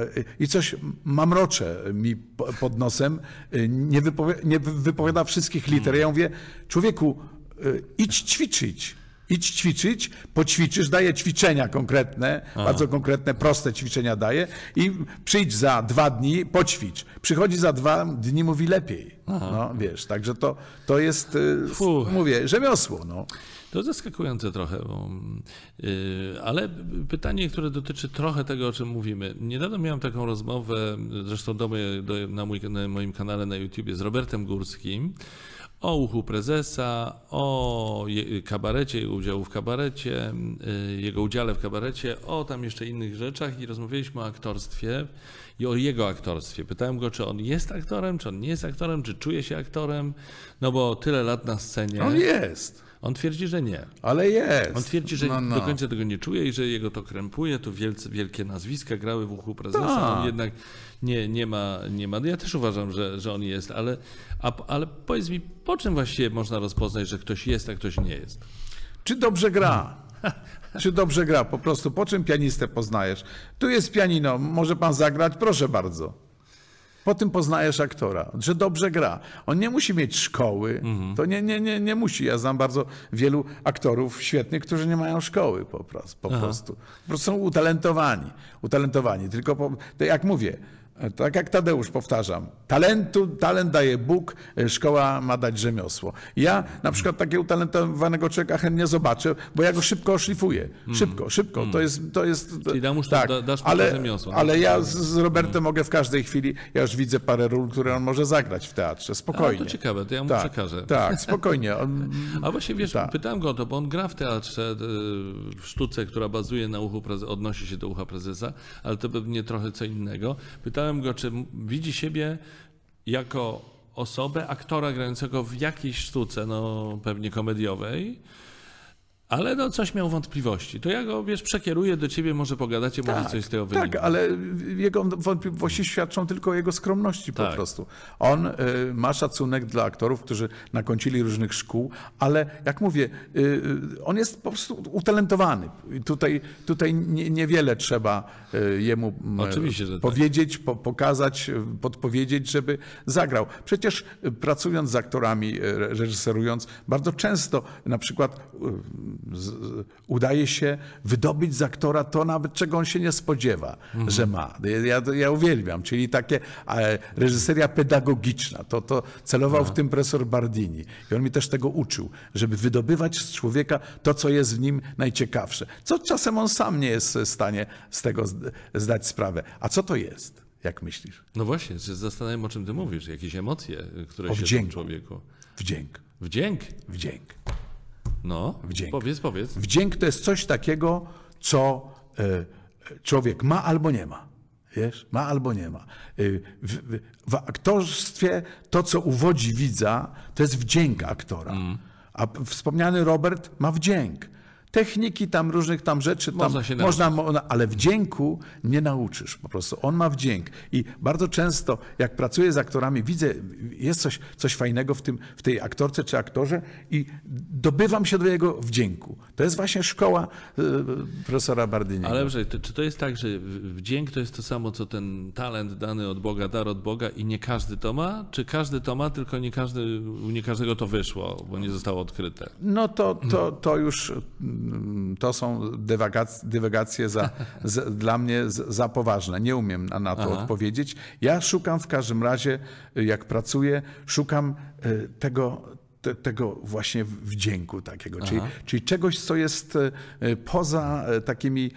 i coś mamrocze mi po- pod nosem, e, nie, wypowie, nie wy- wypowiada wszystkich liter. Ja mówię, człowieku, e, idź ćwiczyć. Idź ćwiczyć, poćwiczysz, daję ćwiczenia konkretne, bardzo konkretne, proste ćwiczenia daję i przyjdź za dwa dni, poćwicz. Przychodzi za dwa dni, mówi lepiej. No, wiesz, także to, to jest, e, Fu. mówię, rzemiosło. No. To zaskakujące trochę, bo, yy, ale pytanie, które dotyczy trochę tego, o czym mówimy. Niedawno miałem taką rozmowę, zresztą do do, na, mój, na moim kanale na YouTubie z Robertem Górskim o uchu prezesa, o je, kabarecie, jego udziału w kabarecie, yy, jego udziale w kabarecie, o tam jeszcze innych rzeczach i rozmawialiśmy o aktorstwie i o jego aktorstwie. Pytałem go, czy on jest aktorem, czy on nie jest aktorem, czy czuje się aktorem, no bo tyle lat na scenie. On jest, On twierdzi, że nie. ale jest. On twierdzi, że No, no. do końca tego nie czuje i że jego to krępuje, tu wielce, wielkie nazwiska grały w uchu prezesa, Tak. on jednak nie, nie, ma, nie ma. Ja też uważam, że, że on jest, ale, a, ale powiedz mi, po czym właściwie można rozpoznać, że ktoś jest, a ktoś nie jest? Czy dobrze gra? Czy dobrze gra? Po prostu po czym pianistę poznajesz? Tu jest pianino, może pan zagrać? Proszę bardzo. Po tym poznajesz aktora, że dobrze gra. On nie musi mieć szkoły, to nie, nie, nie, nie musi. Ja znam bardzo wielu aktorów świetnych, którzy nie mają szkoły po, pros- po prostu. Po prostu są utalentowani. Utalentowani. Tylko po, to jak mówię, tak jak Tadeusz powtarzam, talentu, talent daje Bóg, e, szkoła ma dać rzemiosło. Ja na przykład takiego utalentowanego człowieka chętnie zobaczę, bo ja go szybko oszlifuję. Szybko, szybko. To jest, to jest Mm. Czyli damusz- tak, da- dasz ale, rzemiosło, no. ale ja z, z Robertem mogę w każdej chwili, ja już widzę parę ról, które on może zagrać w teatrze, A, spokojnie. to ciekawe, to ja mu tak, przekażę. Tak, spokojnie. On, A właśnie wiesz, Tak. pytałem go o to, bo on gra w teatrze, e, w sztuce, która bazuje na uchu, odnosi się do ucha prezesa, ale to pewnie trochę co innego. Pytałem go, czy widzi siebie jako osobę, aktora grającego w jakiejś sztuce, no pewnie komediowej, Ale no coś miał wątpliwości. To ja go, wiesz, przekieruję do ciebie, może pogadacie, może coś z tego wyniknie. Tak, ale jego wątpliwości świadczą tylko o jego skromności po Tak. prostu. On y, ma szacunek dla aktorów, którzy nakończyli różnych szkół, ale jak mówię, y, y, on jest po prostu utalentowany. Tutaj, tutaj nie, niewiele trzeba y, jemu m, Oczywiście, że tak. powiedzieć, po, pokazać, y, podpowiedzieć, żeby zagrał. Przecież pracując z aktorami, reżyserując, bardzo często na przykład z, udaje się wydobyć z aktora to nawet, czego on się nie spodziewa, Mhm. że ma. Ja, ja uwielbiam, czyli takie reżyseria pedagogiczna. To, to celował w tym profesor Bardini. I on mi też tego uczył, żeby wydobywać z człowieka to, co jest w nim najciekawsze. Co czasem on sam nie jest w stanie z tego zd- zdać sprawę. A co to jest, jak myślisz? No właśnie, się zastanawiam, o czym ty mówisz. Jakieś emocje, które O się w człowieku. Wdzięk. Wdzięk? Wdzięk. No, Wdzięk. powiedz, powiedz. Wdzięk to jest coś takiego, co e, człowiek ma albo nie ma. Wiesz? Ma albo nie ma. Y, W, w, aktorstwie to, co uwodzi widza, to jest wdzięk aktora. A p- wspomniany Robert ma wdzięk. Techniki tam różnych tam rzeczy, tam Można się można, mo- ale wdzięku nie nauczysz po prostu. On ma wdzięk. I bardzo często, jak pracuję z aktorami, widzę, jest coś, coś fajnego w, tym, w tej aktorce czy aktorze i dobywam się do jego wdzięku. To jest właśnie szkoła y, profesora Bardiniego. Ale dobrze, czy to jest tak, że wdzięk to jest to samo, co ten talent dany od Boga, dar od Boga i nie każdy to ma? Czy każdy to ma, tylko nie, każdy, u nie każdego to wyszło, bo nie zostało odkryte? No to, to, to już to są dywagacje, dywagacje za, za, dla mnie z- za poważne. Nie umiem na, to Aha. odpowiedzieć. Ja szukam w każdym razie, y, jak pracuję, szukam y, tego, te, tego właśnie wdzięku takiego, czyli, czyli czegoś, co jest y, poza takimi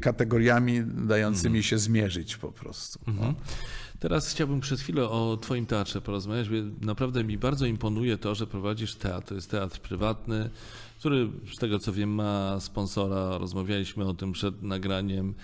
kategoriami dającymi się zmierzyć po prostu. No. Teraz chciałbym przez chwilę o Twoim teatrze porozmawiać. bo Naprawdę mi bardzo imponuje to, że prowadzisz teatr. To jest teatr prywatny, który z tego co wiem ma sponsora. Rozmawialiśmy o tym przed nagraniem.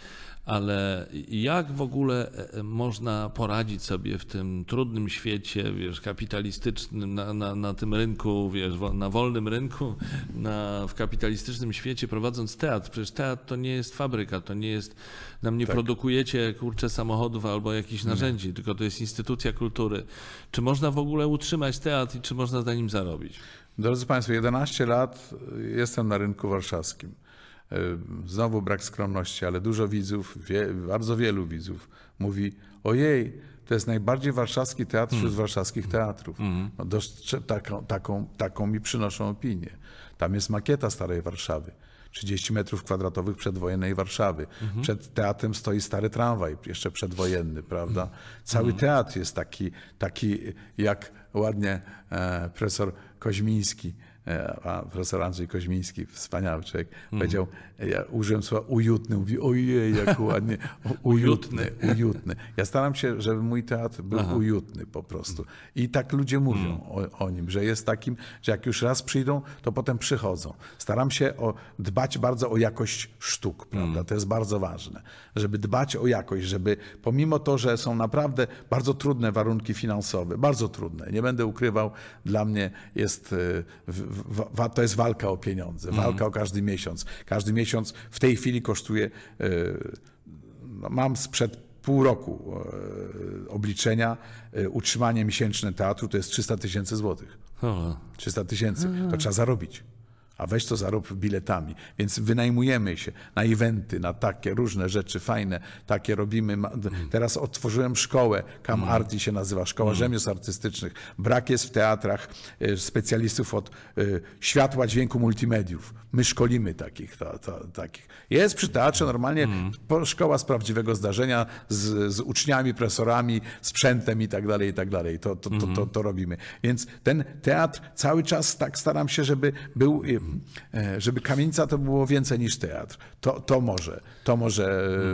Ale jak w ogóle e, można poradzić sobie w tym trudnym świecie, wiesz, kapitalistycznym, na, na, na tym rynku, wiesz, na wolnym rynku, na, w kapitalistycznym świecie prowadząc teatr? Przecież teatr to nie jest fabryka, to nie jest, nam nie produkujecie, kurczę, samochodów albo jakichś narzędzi, tylko to jest instytucja kultury. Czy można w ogóle utrzymać teatr i czy można na nim zarobić? Drodzy Państwo, 11 lat jestem na rynku warszawskim. Y, Znowu brak skromności, ale dużo widzów, wie, bardzo wielu widzów mówi: Ojej, to jest najbardziej warszawski teatr wśród warszawskich teatrów. No, dostrze- taką, taką, taką mi przynoszą opinię. Tam jest makieta Starej Warszawy. 30 metrów kwadratowych przedwojennej Warszawy. Przed teatrem stoi stary tramwaj, jeszcze przedwojenny, prawda? Cały teatr jest taki, taki jak ładnie e, profesor Koźmiński, e, a profesor Andrzej Koźmiński, wspaniały człowiek, powiedział, ja użyłem słowa ujutny, mówi ojej, jak ładnie, ujutny, ujutny. Ja staram się, żeby mój teatr był ujutny po prostu. I tak ludzie mówią o, o nim, że jest takim, że jak już raz przyjdą, to potem przychodzą. Staram się o, dbać bardzo o jakość sztuk, prawda? To jest bardzo ważne, żeby dbać o jakość, żeby pomimo to, że są naprawdę bardzo trudne warunki finansowe, bardzo trudne, nie będę ukrywał, dla mnie jest, e, w, to jest walka o pieniądze, walka o każdy miesiąc. Każdy miesiąc w tej chwili kosztuje, e, no, mam sprzed pół roku e, obliczenia, e, utrzymanie miesięczne teatru to jest 300 tysięcy złotych. O, 300 tysięcy. To trzeba zarobić. A weź to zarób biletami. Więc wynajmujemy się na eventy, na takie różne rzeczy fajne. Takie robimy. Teraz otworzyłem szkołę, Cam Arti się nazywa, Szkoła Rzemiosł Artystycznych. Brak jest w teatrach e, specjalistów od e, światła, dźwięku, multimediów. My szkolimy takich. Ta, ta, takich. Jest przy teatrze normalnie po- szkoła z prawdziwego zdarzenia, z, z uczniami, profesorami, sprzętem i tak dalej, i tak dalej. To, to, to, to, to robimy. Więc ten teatr cały czas tak staram się, żeby był, e, żeby kamienica to było więcej niż teatr. To, to może, to może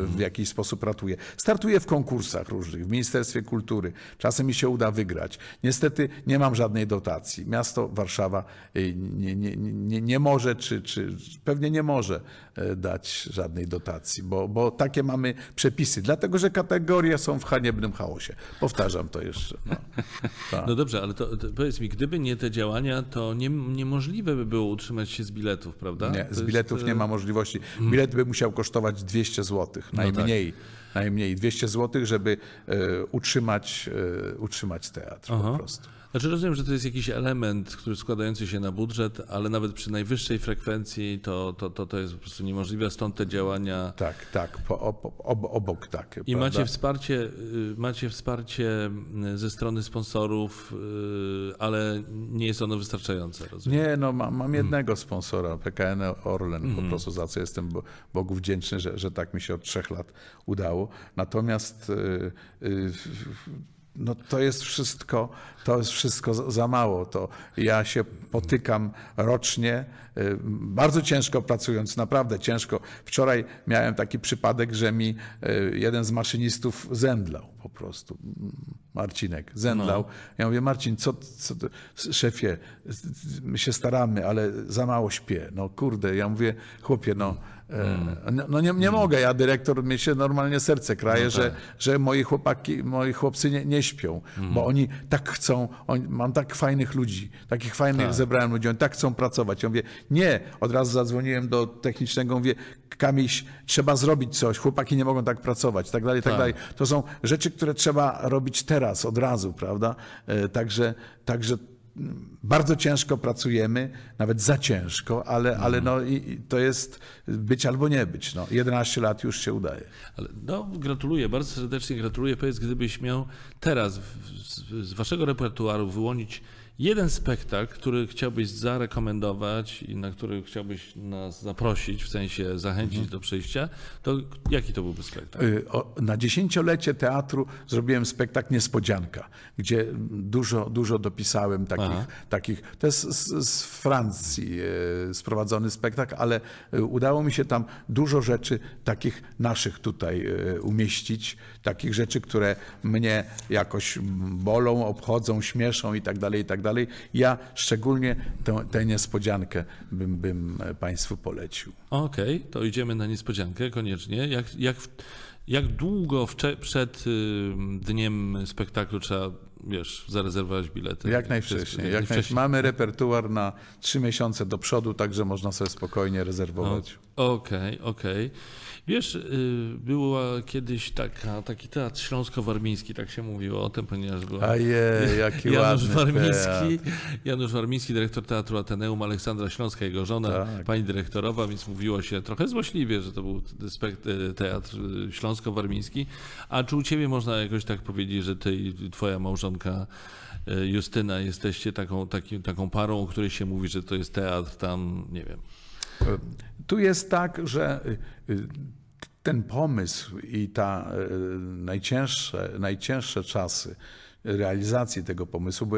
e, w jakiś sposób ratuje. Startuję w konkursach różnych, w Ministerstwie Kultury. Czasem mi się uda wygrać. Niestety nie mam żadnej dotacji. Miasto Warszawa e, nie, nie, nie, nie może, czy, czy pewnie nie może e, dać żadnej dotacji, bo, bo takie mamy przepisy. Dlatego, że kategorie są w haniebnym chaosie. Powtarzam to jeszcze. No. Tak. No dobrze, ale to, to powiedz mi, gdyby nie te działania, to nie, niemożliwe by było utrzymać się z biletów, prawda? Nie, To z jest, biletów e, nie ma możliwości. Bilet by musiał kosztować 200 zł, najmniej. Najmniej 200 zł, żeby e, utrzymać, e, utrzymać teatr po Aha. prostu. Znaczy rozumiem, że to jest jakiś element, który składający się na budżet, ale nawet przy najwyższej frekwencji to, to, to, to jest po prostu niemożliwe, stąd te działania. Tak, tak, po, ob, ob, obok tak. I macie wsparcie, y, macie wsparcie y, ze strony sponsorów, y, ale nie jest ono wystarczające, rozumiem. Nie, no mam, Hmm. mam jednego sponsora, PKN Orlen, Mhm. po prostu za co jestem Bo- Bogu wdzięczny, że, że tak mi się od trzech lat udało. Natomiast y, y, no to jest wszystko, to jest wszystko za- mało. To ja się potykam rocznie, y, bardzo ciężko pracując, naprawdę ciężko. Wczoraj miałem taki przypadek, że mi jeden z maszynistów zemdlał po prostu. Marcinek zemdlał. Ja mówię, Marcin, co, co ty, szefie, my się staramy, ale za mało śpię. No kurde, ja mówię, chłopie, no, no, no nie, nie mogę, ja dyrektor, mnie się normalnie serce kraje, że, że moi chłopaki, moi chłopcy nie, nie śpią, bo oni tak chcą, mam tak fajnych ludzi, takich fajnych zebrałem ludzi, oni tak chcą pracować. Ja mówię, nie, od razu zadzwoniłem do technicznego, mówię, Kamiś, trzeba zrobić coś, chłopaki nie mogą tak pracować, tak dalej, tak, dalej. To są rzeczy, które trzeba robić teraz, od razu, prawda? E, Także, także bardzo ciężko pracujemy, nawet za ciężko, ale, ale no, i, to jest być albo nie być. No, 11 lat już się udaje. Ale no, gratuluję, bardzo serdecznie gratuluję. Powiedz, gdybyś miał teraz z, z waszego repertuaru wyłonić jeden spektakl, który chciałbyś zarekomendować i na który chciałbyś nas zaprosić, w sensie zachęcić do przyjścia, to jaki to byłby spektakl? Y, Na dziesięciolecie teatru zrobiłem spektakl Niespodzianka, gdzie dużo, dużo dopisałem takich, Aha. takich to jest z, z Francji e, sprowadzony spektakl, ale e, udało mi się tam dużo rzeczy takich naszych tutaj umieścić, takich rzeczy, które mnie jakoś bolą, obchodzą, śmieszą i tak dalej, i tak dalej. Ja szczególnie tę, tę niespodziankę bym, bym Państwu polecił. Okej, to idziemy na niespodziankę koniecznie. Jak, jak, jak długo wcze, przed y, dniem spektaklu trzeba, wiesz, zarezerwować bilety? Jak najwcześniej. Jak jak najwcześniej. najwcześniej. Mamy repertuar na trzy miesiące do przodu, także można sobie spokojnie rezerwować. Okej, okej. Wiesz, y, była kiedyś taka, taki teatr śląsko-warmiński, tak się mówiło o tym, ponieważ była Ojej, jaki Janusz Warmiński, teatr. Janusz Warmiński, dyrektor Teatru Ateneum, Aleksandra Śląska, jego żona, Tak. pani dyrektorowa, więc mówiło się trochę złośliwie, że to był spek- teatr y, śląsko-warmiński. A czy u ciebie można jakoś tak powiedzieć, że ty i twoja małżonka y, Justyna jesteście taką, taki, taką parą, o której się mówi, że to jest teatr tam, nie wiem. Tu jest tak, że y, y, ten pomysł i ta y, najcięższe, najcięższe czasy realizacji tego pomysłu, bo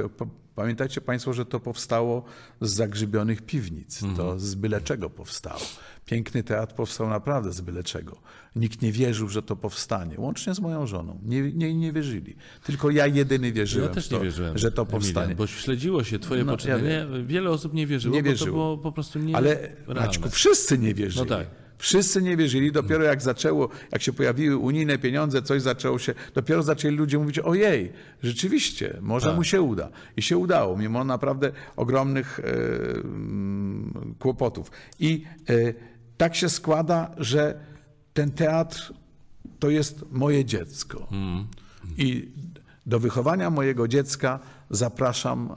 pamiętajcie Państwo, że to powstało z zagrzybionych piwnic, to z byle czego powstało. Piękny teatr powstał naprawdę z byle czego. Nikt nie wierzył, że to powstanie, łącznie z moją żoną. Nie, nie, nie wierzyli. Tylko ja jedyny wierzyłem, Ja też w to, nie wierzyłem, że to powstanie. bo śledziło się twoje No, ja. Wiele osób nie wierzyło, Nie bo to wierzyło. było po prostu nie Ale Maćku, wszyscy nie wierzyli. No tak. Wszyscy nie wierzyli. Dopiero jak zaczęło, jak się pojawiły unijne pieniądze, coś zaczęło się, dopiero zaczęli ludzie mówić, ojej, rzeczywiście, może Tak. mu się uda. I się udało, mimo naprawdę ogromnych e, mm, kłopotów. I e, tak się składa, że ten teatr to jest moje dziecko. Mm. I do wychowania mojego dziecka zapraszam e,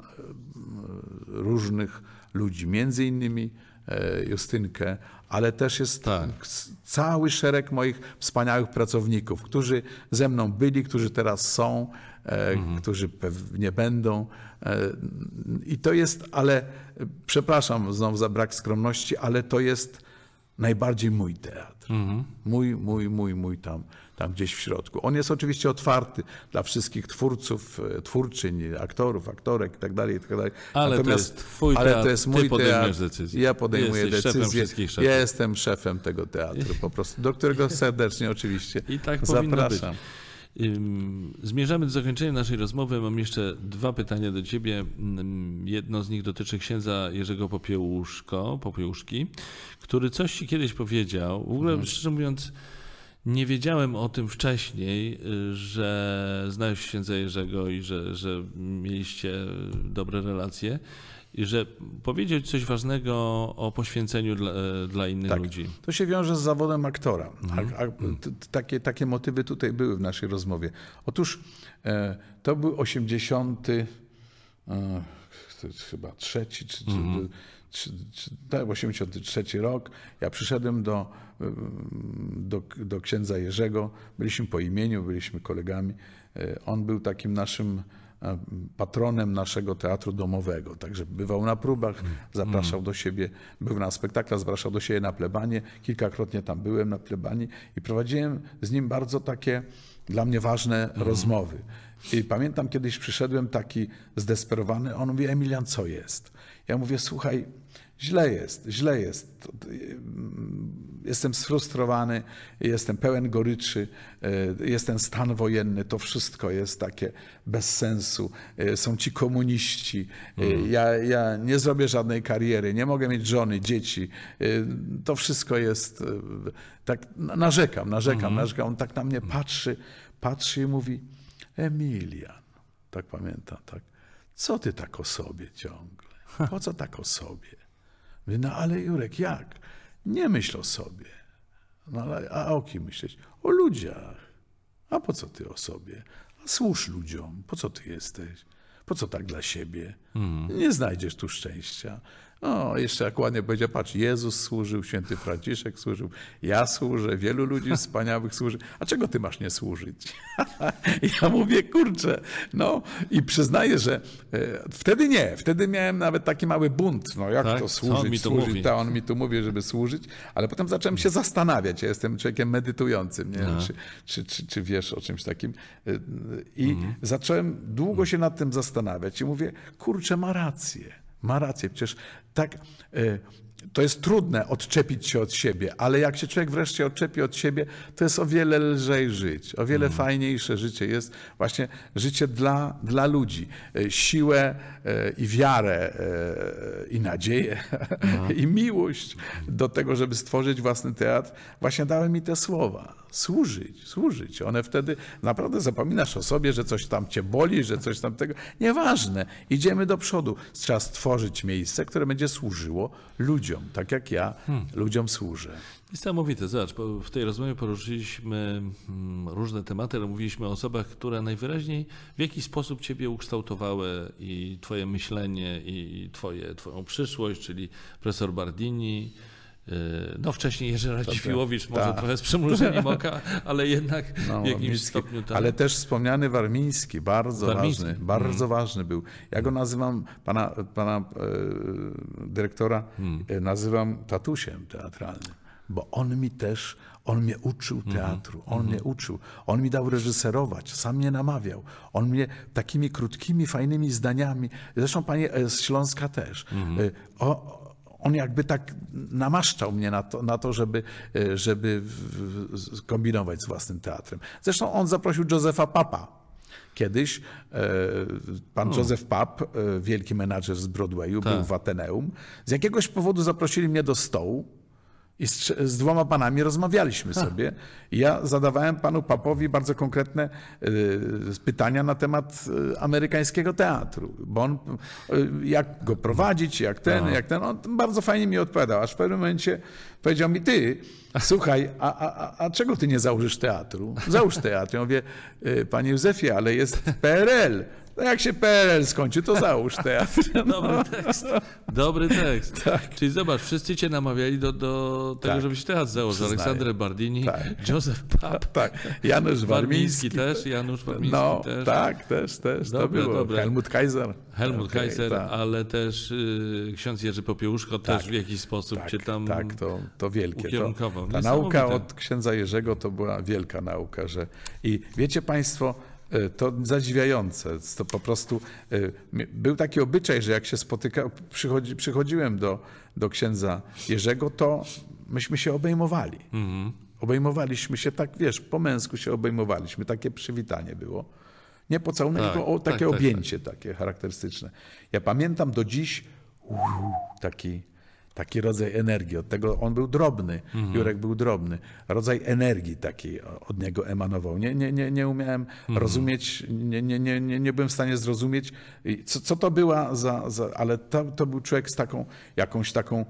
różnych ludzi, między innymi e, Justynkę, ale też jest Tak. cały szereg moich wspaniałych pracowników, którzy ze mną byli, którzy teraz są, e, którzy pewnie będą. I to jest, ale przepraszam znowu za brak skromności, ale to jest najbardziej mój teatr. Mój, mój, mój, mój tam, tam gdzieś w środku. On jest oczywiście otwarty dla wszystkich twórców, e, twórczyń, aktorów, aktorek itd. itd. Ale to jest twój ale teatr, to jest mój teatr. decyzję. Ja podejmuję Jesteś szefem decyzję. wszystkich szefów. Ja jestem szefem tego teatru po prostu, do którego serdecznie oczywiście I tak powinno być. Zmierzamy do zakończenia naszej rozmowy. Mam jeszcze dwa pytania do ciebie. Jedno z nich dotyczy księdza Jerzego Popiełuszko, Popiełuszki, który coś ci kiedyś powiedział. W ogóle, Mhm. szczerze mówiąc, nie wiedziałem o tym wcześniej, y, że znałeś księdza Jerzego i że, że mieliście dobre relacje. I że powiedzieć coś ważnego o poświęceniu dla, e, dla innych Tak. ludzi. To się wiąże z zawodem aktora. Mhm. A, a, t, t, takie, takie motywy tutaj były w naszej rozmowie. Otóż e, to był 80. E, chyba trzeci, czy, czy, Mhm. czy, czy, tak, 83 rok. Ja przyszedłem do, em, do, do księdza Jerzego. Byliśmy po imieniu, byliśmy kolegami. E, On był takim naszym e, patronem naszego teatru domowego. Także bywał na próbach, zapraszał do siebie, był na spektaklach, zapraszał do siebie na plebanie. Kilkakrotnie tam byłem na plebanii i prowadziłem z nim bardzo takie dla mnie ważne rozmowy. I pamiętam kiedyś przyszedłem taki zdesperowany, on mówi, Emilian, co jest? Ja mówię, słuchaj, źle jest, źle jest. To- to- Jestem sfrustrowany, jestem pełen goryczy, e, jest ten stan wojenny, to wszystko jest takie bez sensu. E, Są ci komuniści, e, ja, ja nie zrobię żadnej kariery, nie mogę mieć żony, dzieci. To wszystko jest, tak narzekam, narzekam, narzekam. On tak na mnie patrzy, patrzy i mówi, Emilian, tak pamiętam, tak, co ty tak o sobie ciągle? Po co tak o sobie? No ale Jurek, jak? Nie myśl o sobie. No ale a o kim myśleć? O ludziach. A po co ty o sobie? A służ ludziom. Po co ty jesteś? Po co tak dla siebie? Nie znajdziesz tu szczęścia. O, jeszcze jak ładnie powiedział, patrz, Jezus służył, święty Franciszek służył, ja służę, wielu ludzi wspaniałych służy. A czego ty masz nie służyć? Ja mówię, kurczę, no i przyznaję, że e, wtedy nie, wtedy miałem nawet taki mały bunt, no jak Tak? to służyć, tu służyć, mówi? ta, on mi tu mówi, żeby służyć, ale potem zacząłem się zastanawiać, ja jestem człowiekiem medytującym, nie wiem, czy, czy, czy, czy wiesz o czymś takim Y, i Mhm. zacząłem długo się nad tym zastanawiać i mówię, kurczę, ma rację, ma rację, przecież tak... to jest trudne odczepić się od siebie, ale jak się człowiek wreszcie odczepi od siebie, to jest o wiele lżej żyć, o wiele fajniejsze życie jest właśnie życie dla, dla ludzi. E, Siłę e, i wiarę e, i nadzieję i miłość do tego, żeby stworzyć własny teatr, właśnie dały mi te słowa. Służyć, służyć. One wtedy naprawdę zapominasz o sobie, że coś tam cię boli, że coś tam tego. Nieważne. Idziemy do przodu. Trzeba stworzyć miejsce, które będzie służyło ludziom, tak jak ja ludziom służę. Niesamowite, zobacz, w tej rozmowie poruszyliśmy mm, różne tematy, ale mówiliśmy o osobach, które najwyraźniej w jakiś sposób ciebie ukształtowały i twoje myślenie i twoje, twoją przyszłość, czyli profesor Bardini, no wcześniej Jerzy Radziwiłowicz, może tak. trochę z przymrużeniem oka, ale jednak No, w jakimś stopniu tak. Ale też wspomniany Warmiński, bardzo Warmiński. ważny, bardzo ważny był. Ja go nazywam, pana, pana e, dyrektora, e, nazywam tatusiem teatralnym, bo on mi też, on mnie uczył teatru, on mnie uczył, on mi dał reżyserować, sam mnie namawiał, on mnie takimi krótkimi, fajnymi zdaniami, zresztą panie e, z Śląska też, e, o, on jakby tak namaszczał mnie na to, na to żeby, e, żeby kombinować z własnym teatrem. Zresztą on zaprosił Józefa Papa. Kiedyś e, pan Józef Pap, e, wielki menadżer z Broadwayu, był w Ateneum. Z jakiegoś powodu zaprosili mnie do stołu i z, z dwoma panami rozmawialiśmy sobie. I ja zadawałem panu Papowi bardzo konkretne e, pytania na temat e, amerykańskiego teatru, bo on, e, jak go prowadzić, jak ten, jak ten, on bardzo fajnie mi odpowiadał, aż w pewnym momencie powiedział mi, ty, słuchaj, a, a, a, a czego ty nie założysz teatru? Załóż teatr. Ja mówię, "E, panie Józefie, ale jest PRL. No jak się PRL skończy, to załóż teatr. Dobry tekst. Dobry tekst. Czyli zobacz, wszyscy cię namawiali do, do tego, Tak. żebyś teatr założył. Aleksander Bardini, Tak. Józef Pap, Tak, Janusz Warmiński też, Janusz Warmiński No, też. tak, też, też. Dobre, to było. dobre. Helmut Kaiser. Helmut Okej, Kaiser, tak. ale też y, ksiądz Jerzy Popiełuszko też Tak, w jakiś sposób Tak, cię tam tak to, to wielkie. To, ta nauka od księdza Jerzego to była wielka nauka. Że... I wiecie Państwo, to zadziwiające. To po prostu e, był taki obyczaj, że jak się spotyka, przychodzi, przychodziłem do, do księdza Jerzego, to myśmy się obejmowali. Mhm. Obejmowaliśmy się tak, wiesz, po męsku się obejmowaliśmy. Takie przywitanie było. Nie pocałunek, Tak, tylko o, tak, takie tak, objęcie takie charakterystyczne. Ja pamiętam do dziś uuu, taki Taki rodzaj energii. Od tego on był drobny. Jurek był drobny. Rodzaj energii takiej od niego emanował. Nie, nie, nie, nie umiałem rozumieć, nie, nie, nie, nie, nie byłem w stanie zrozumieć, co, co to była za. za ale to, to był człowiek z taką jakąś taką e,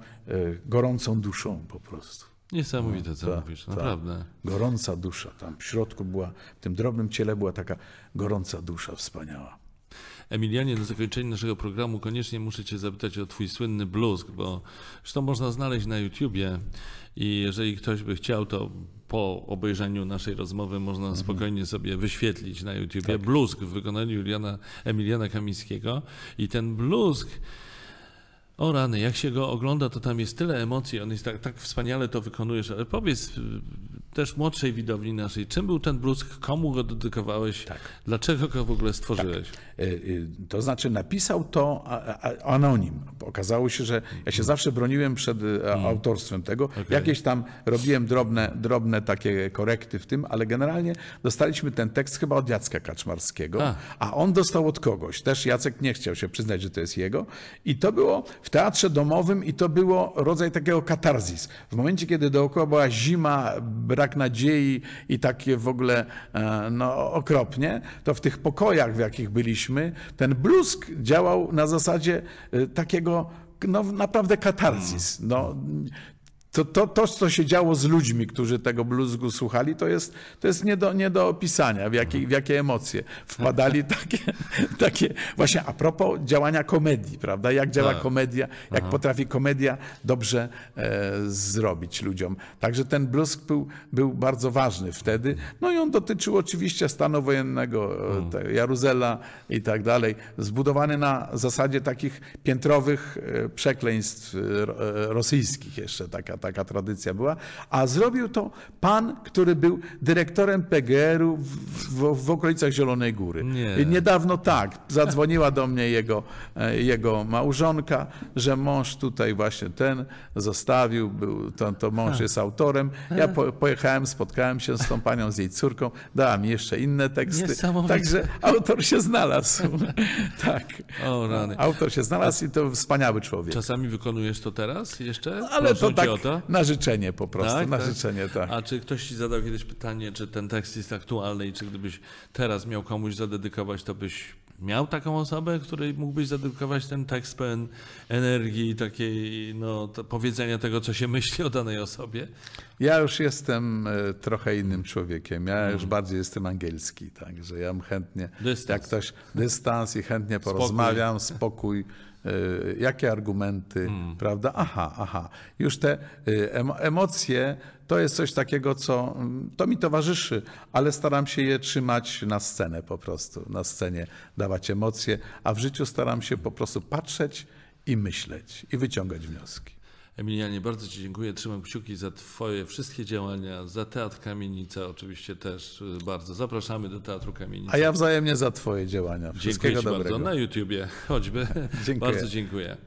gorącą duszą po prostu. Niesamowite, co Tak, mówisz, tak. naprawdę. Gorąca dusza. Tam w środku była, w tym drobnym ciele była taka gorąca dusza wspaniała. Emilianie, na zakończenie naszego programu koniecznie muszę Cię zapytać o Twój słynny bluzg, bo zresztą można znaleźć na YouTubie i jeżeli ktoś by chciał, to po obejrzeniu naszej rozmowy można Mhm. spokojnie sobie wyświetlić na YouTubie Tak. bluzg w wykonaniu Juliana, Emiliana Kamińskiego i ten bluzg o rany, jak się go ogląda, to tam jest tyle emocji, on jest tak, tak wspaniale to wykonujesz, ale powiedz y, też młodszej widowni naszej, czym był ten bluzg, komu go dedykowałeś, Tak. dlaczego go w ogóle stworzyłeś? Y, y, To znaczy napisał to anonim. Okazało się, że ja się zawsze broniłem przed y, a- autorstwem tego. Jakieś tam robiłem drobne, drobne takie korekty w tym, ale generalnie dostaliśmy ten tekst chyba od Jacka Kaczmarskiego, A. a on dostał od kogoś. Też Jacek nie chciał się przyznać, że to jest jego. I to było w teatrze domowym i to było rodzaj takiego katarzis. W momencie, kiedy dookoła była zima, brak nadziei i takie w ogóle e, no, okropnie, to w tych pokojach, w jakich byliśmy, ten bluzg działał na zasadzie e, takiego no, naprawdę katarzis. No, to, to, to, co się działo z ludźmi, którzy tego bluzgu słuchali, to jest, to jest nie, do, nie do opisania, w jakie, w jakie emocje wpadali takie, takie. Właśnie a propos działania komedii, prawda? Jak działa Tak. komedia, jak potrafi komedia dobrze e, zrobić ludziom. Także ten bluzg był, był bardzo ważny wtedy. No i on dotyczył oczywiście stanu wojennego, e, te, Jaruzela i tak dalej. Zbudowany na zasadzie takich piętrowych e, przekleństw e, rosyjskich jeszcze taka, taka tradycja była. A zrobił to pan, który był dyrektorem PGR-u w, w, w okolicach Zielonej Góry. Nie. Niedawno tak, zadzwoniła do mnie jego, e, jego małżonka, że mąż tutaj właśnie ten zostawił, był, to, to mąż jest autorem. Ja po, pojechałem, spotkałem się z tą panią, z jej córką, dała mi jeszcze inne teksty. Także autor się znalazł. tak. O rany. Autor się znalazł i to wspaniały człowiek. Czasami wykonujesz to teraz jeszcze? Ale Proszą to tak o to? Na życzenie po prostu, Tak, na tak? życzenie, tak. A czy ktoś ci zadał kiedyś pytanie, czy ten tekst jest aktualny i czy gdybyś teraz miał komuś zadedykować, to byś miał taką osobę, której mógłbyś zadedykować ten tekst pełen energii takiej, no, powiedzenia tego, co się myśli o danej osobie? Ja już jestem e, trochę innym człowiekiem. Ja Mm. już bardziej jestem angielski, także ja bym chętnie, Dystans. jak ktoś dystans i chętnie porozmawiam, spokój, e, jakie argumenty, Mm. prawda? Aha, aha. Już te e, emo- emocje to jest coś takiego, co mm, to mi towarzyszy, ale staram się je trzymać na scenę po prostu, na scenie dawać emocje, a w życiu staram się po prostu patrzeć i myśleć i wyciągać wnioski. Emilianie, bardzo Ci dziękuję. Trzymam kciuki za Twoje wszystkie działania, za Teatr Kamienica oczywiście też y, bardzo. Zapraszamy do Teatru Kamienica. A ja wzajemnie za Twoje działania. Dziękuję Wszystkiego Ci dobrego. bardzo. Na YouTubie choćby. Dziękuję. Bardzo dziękuję.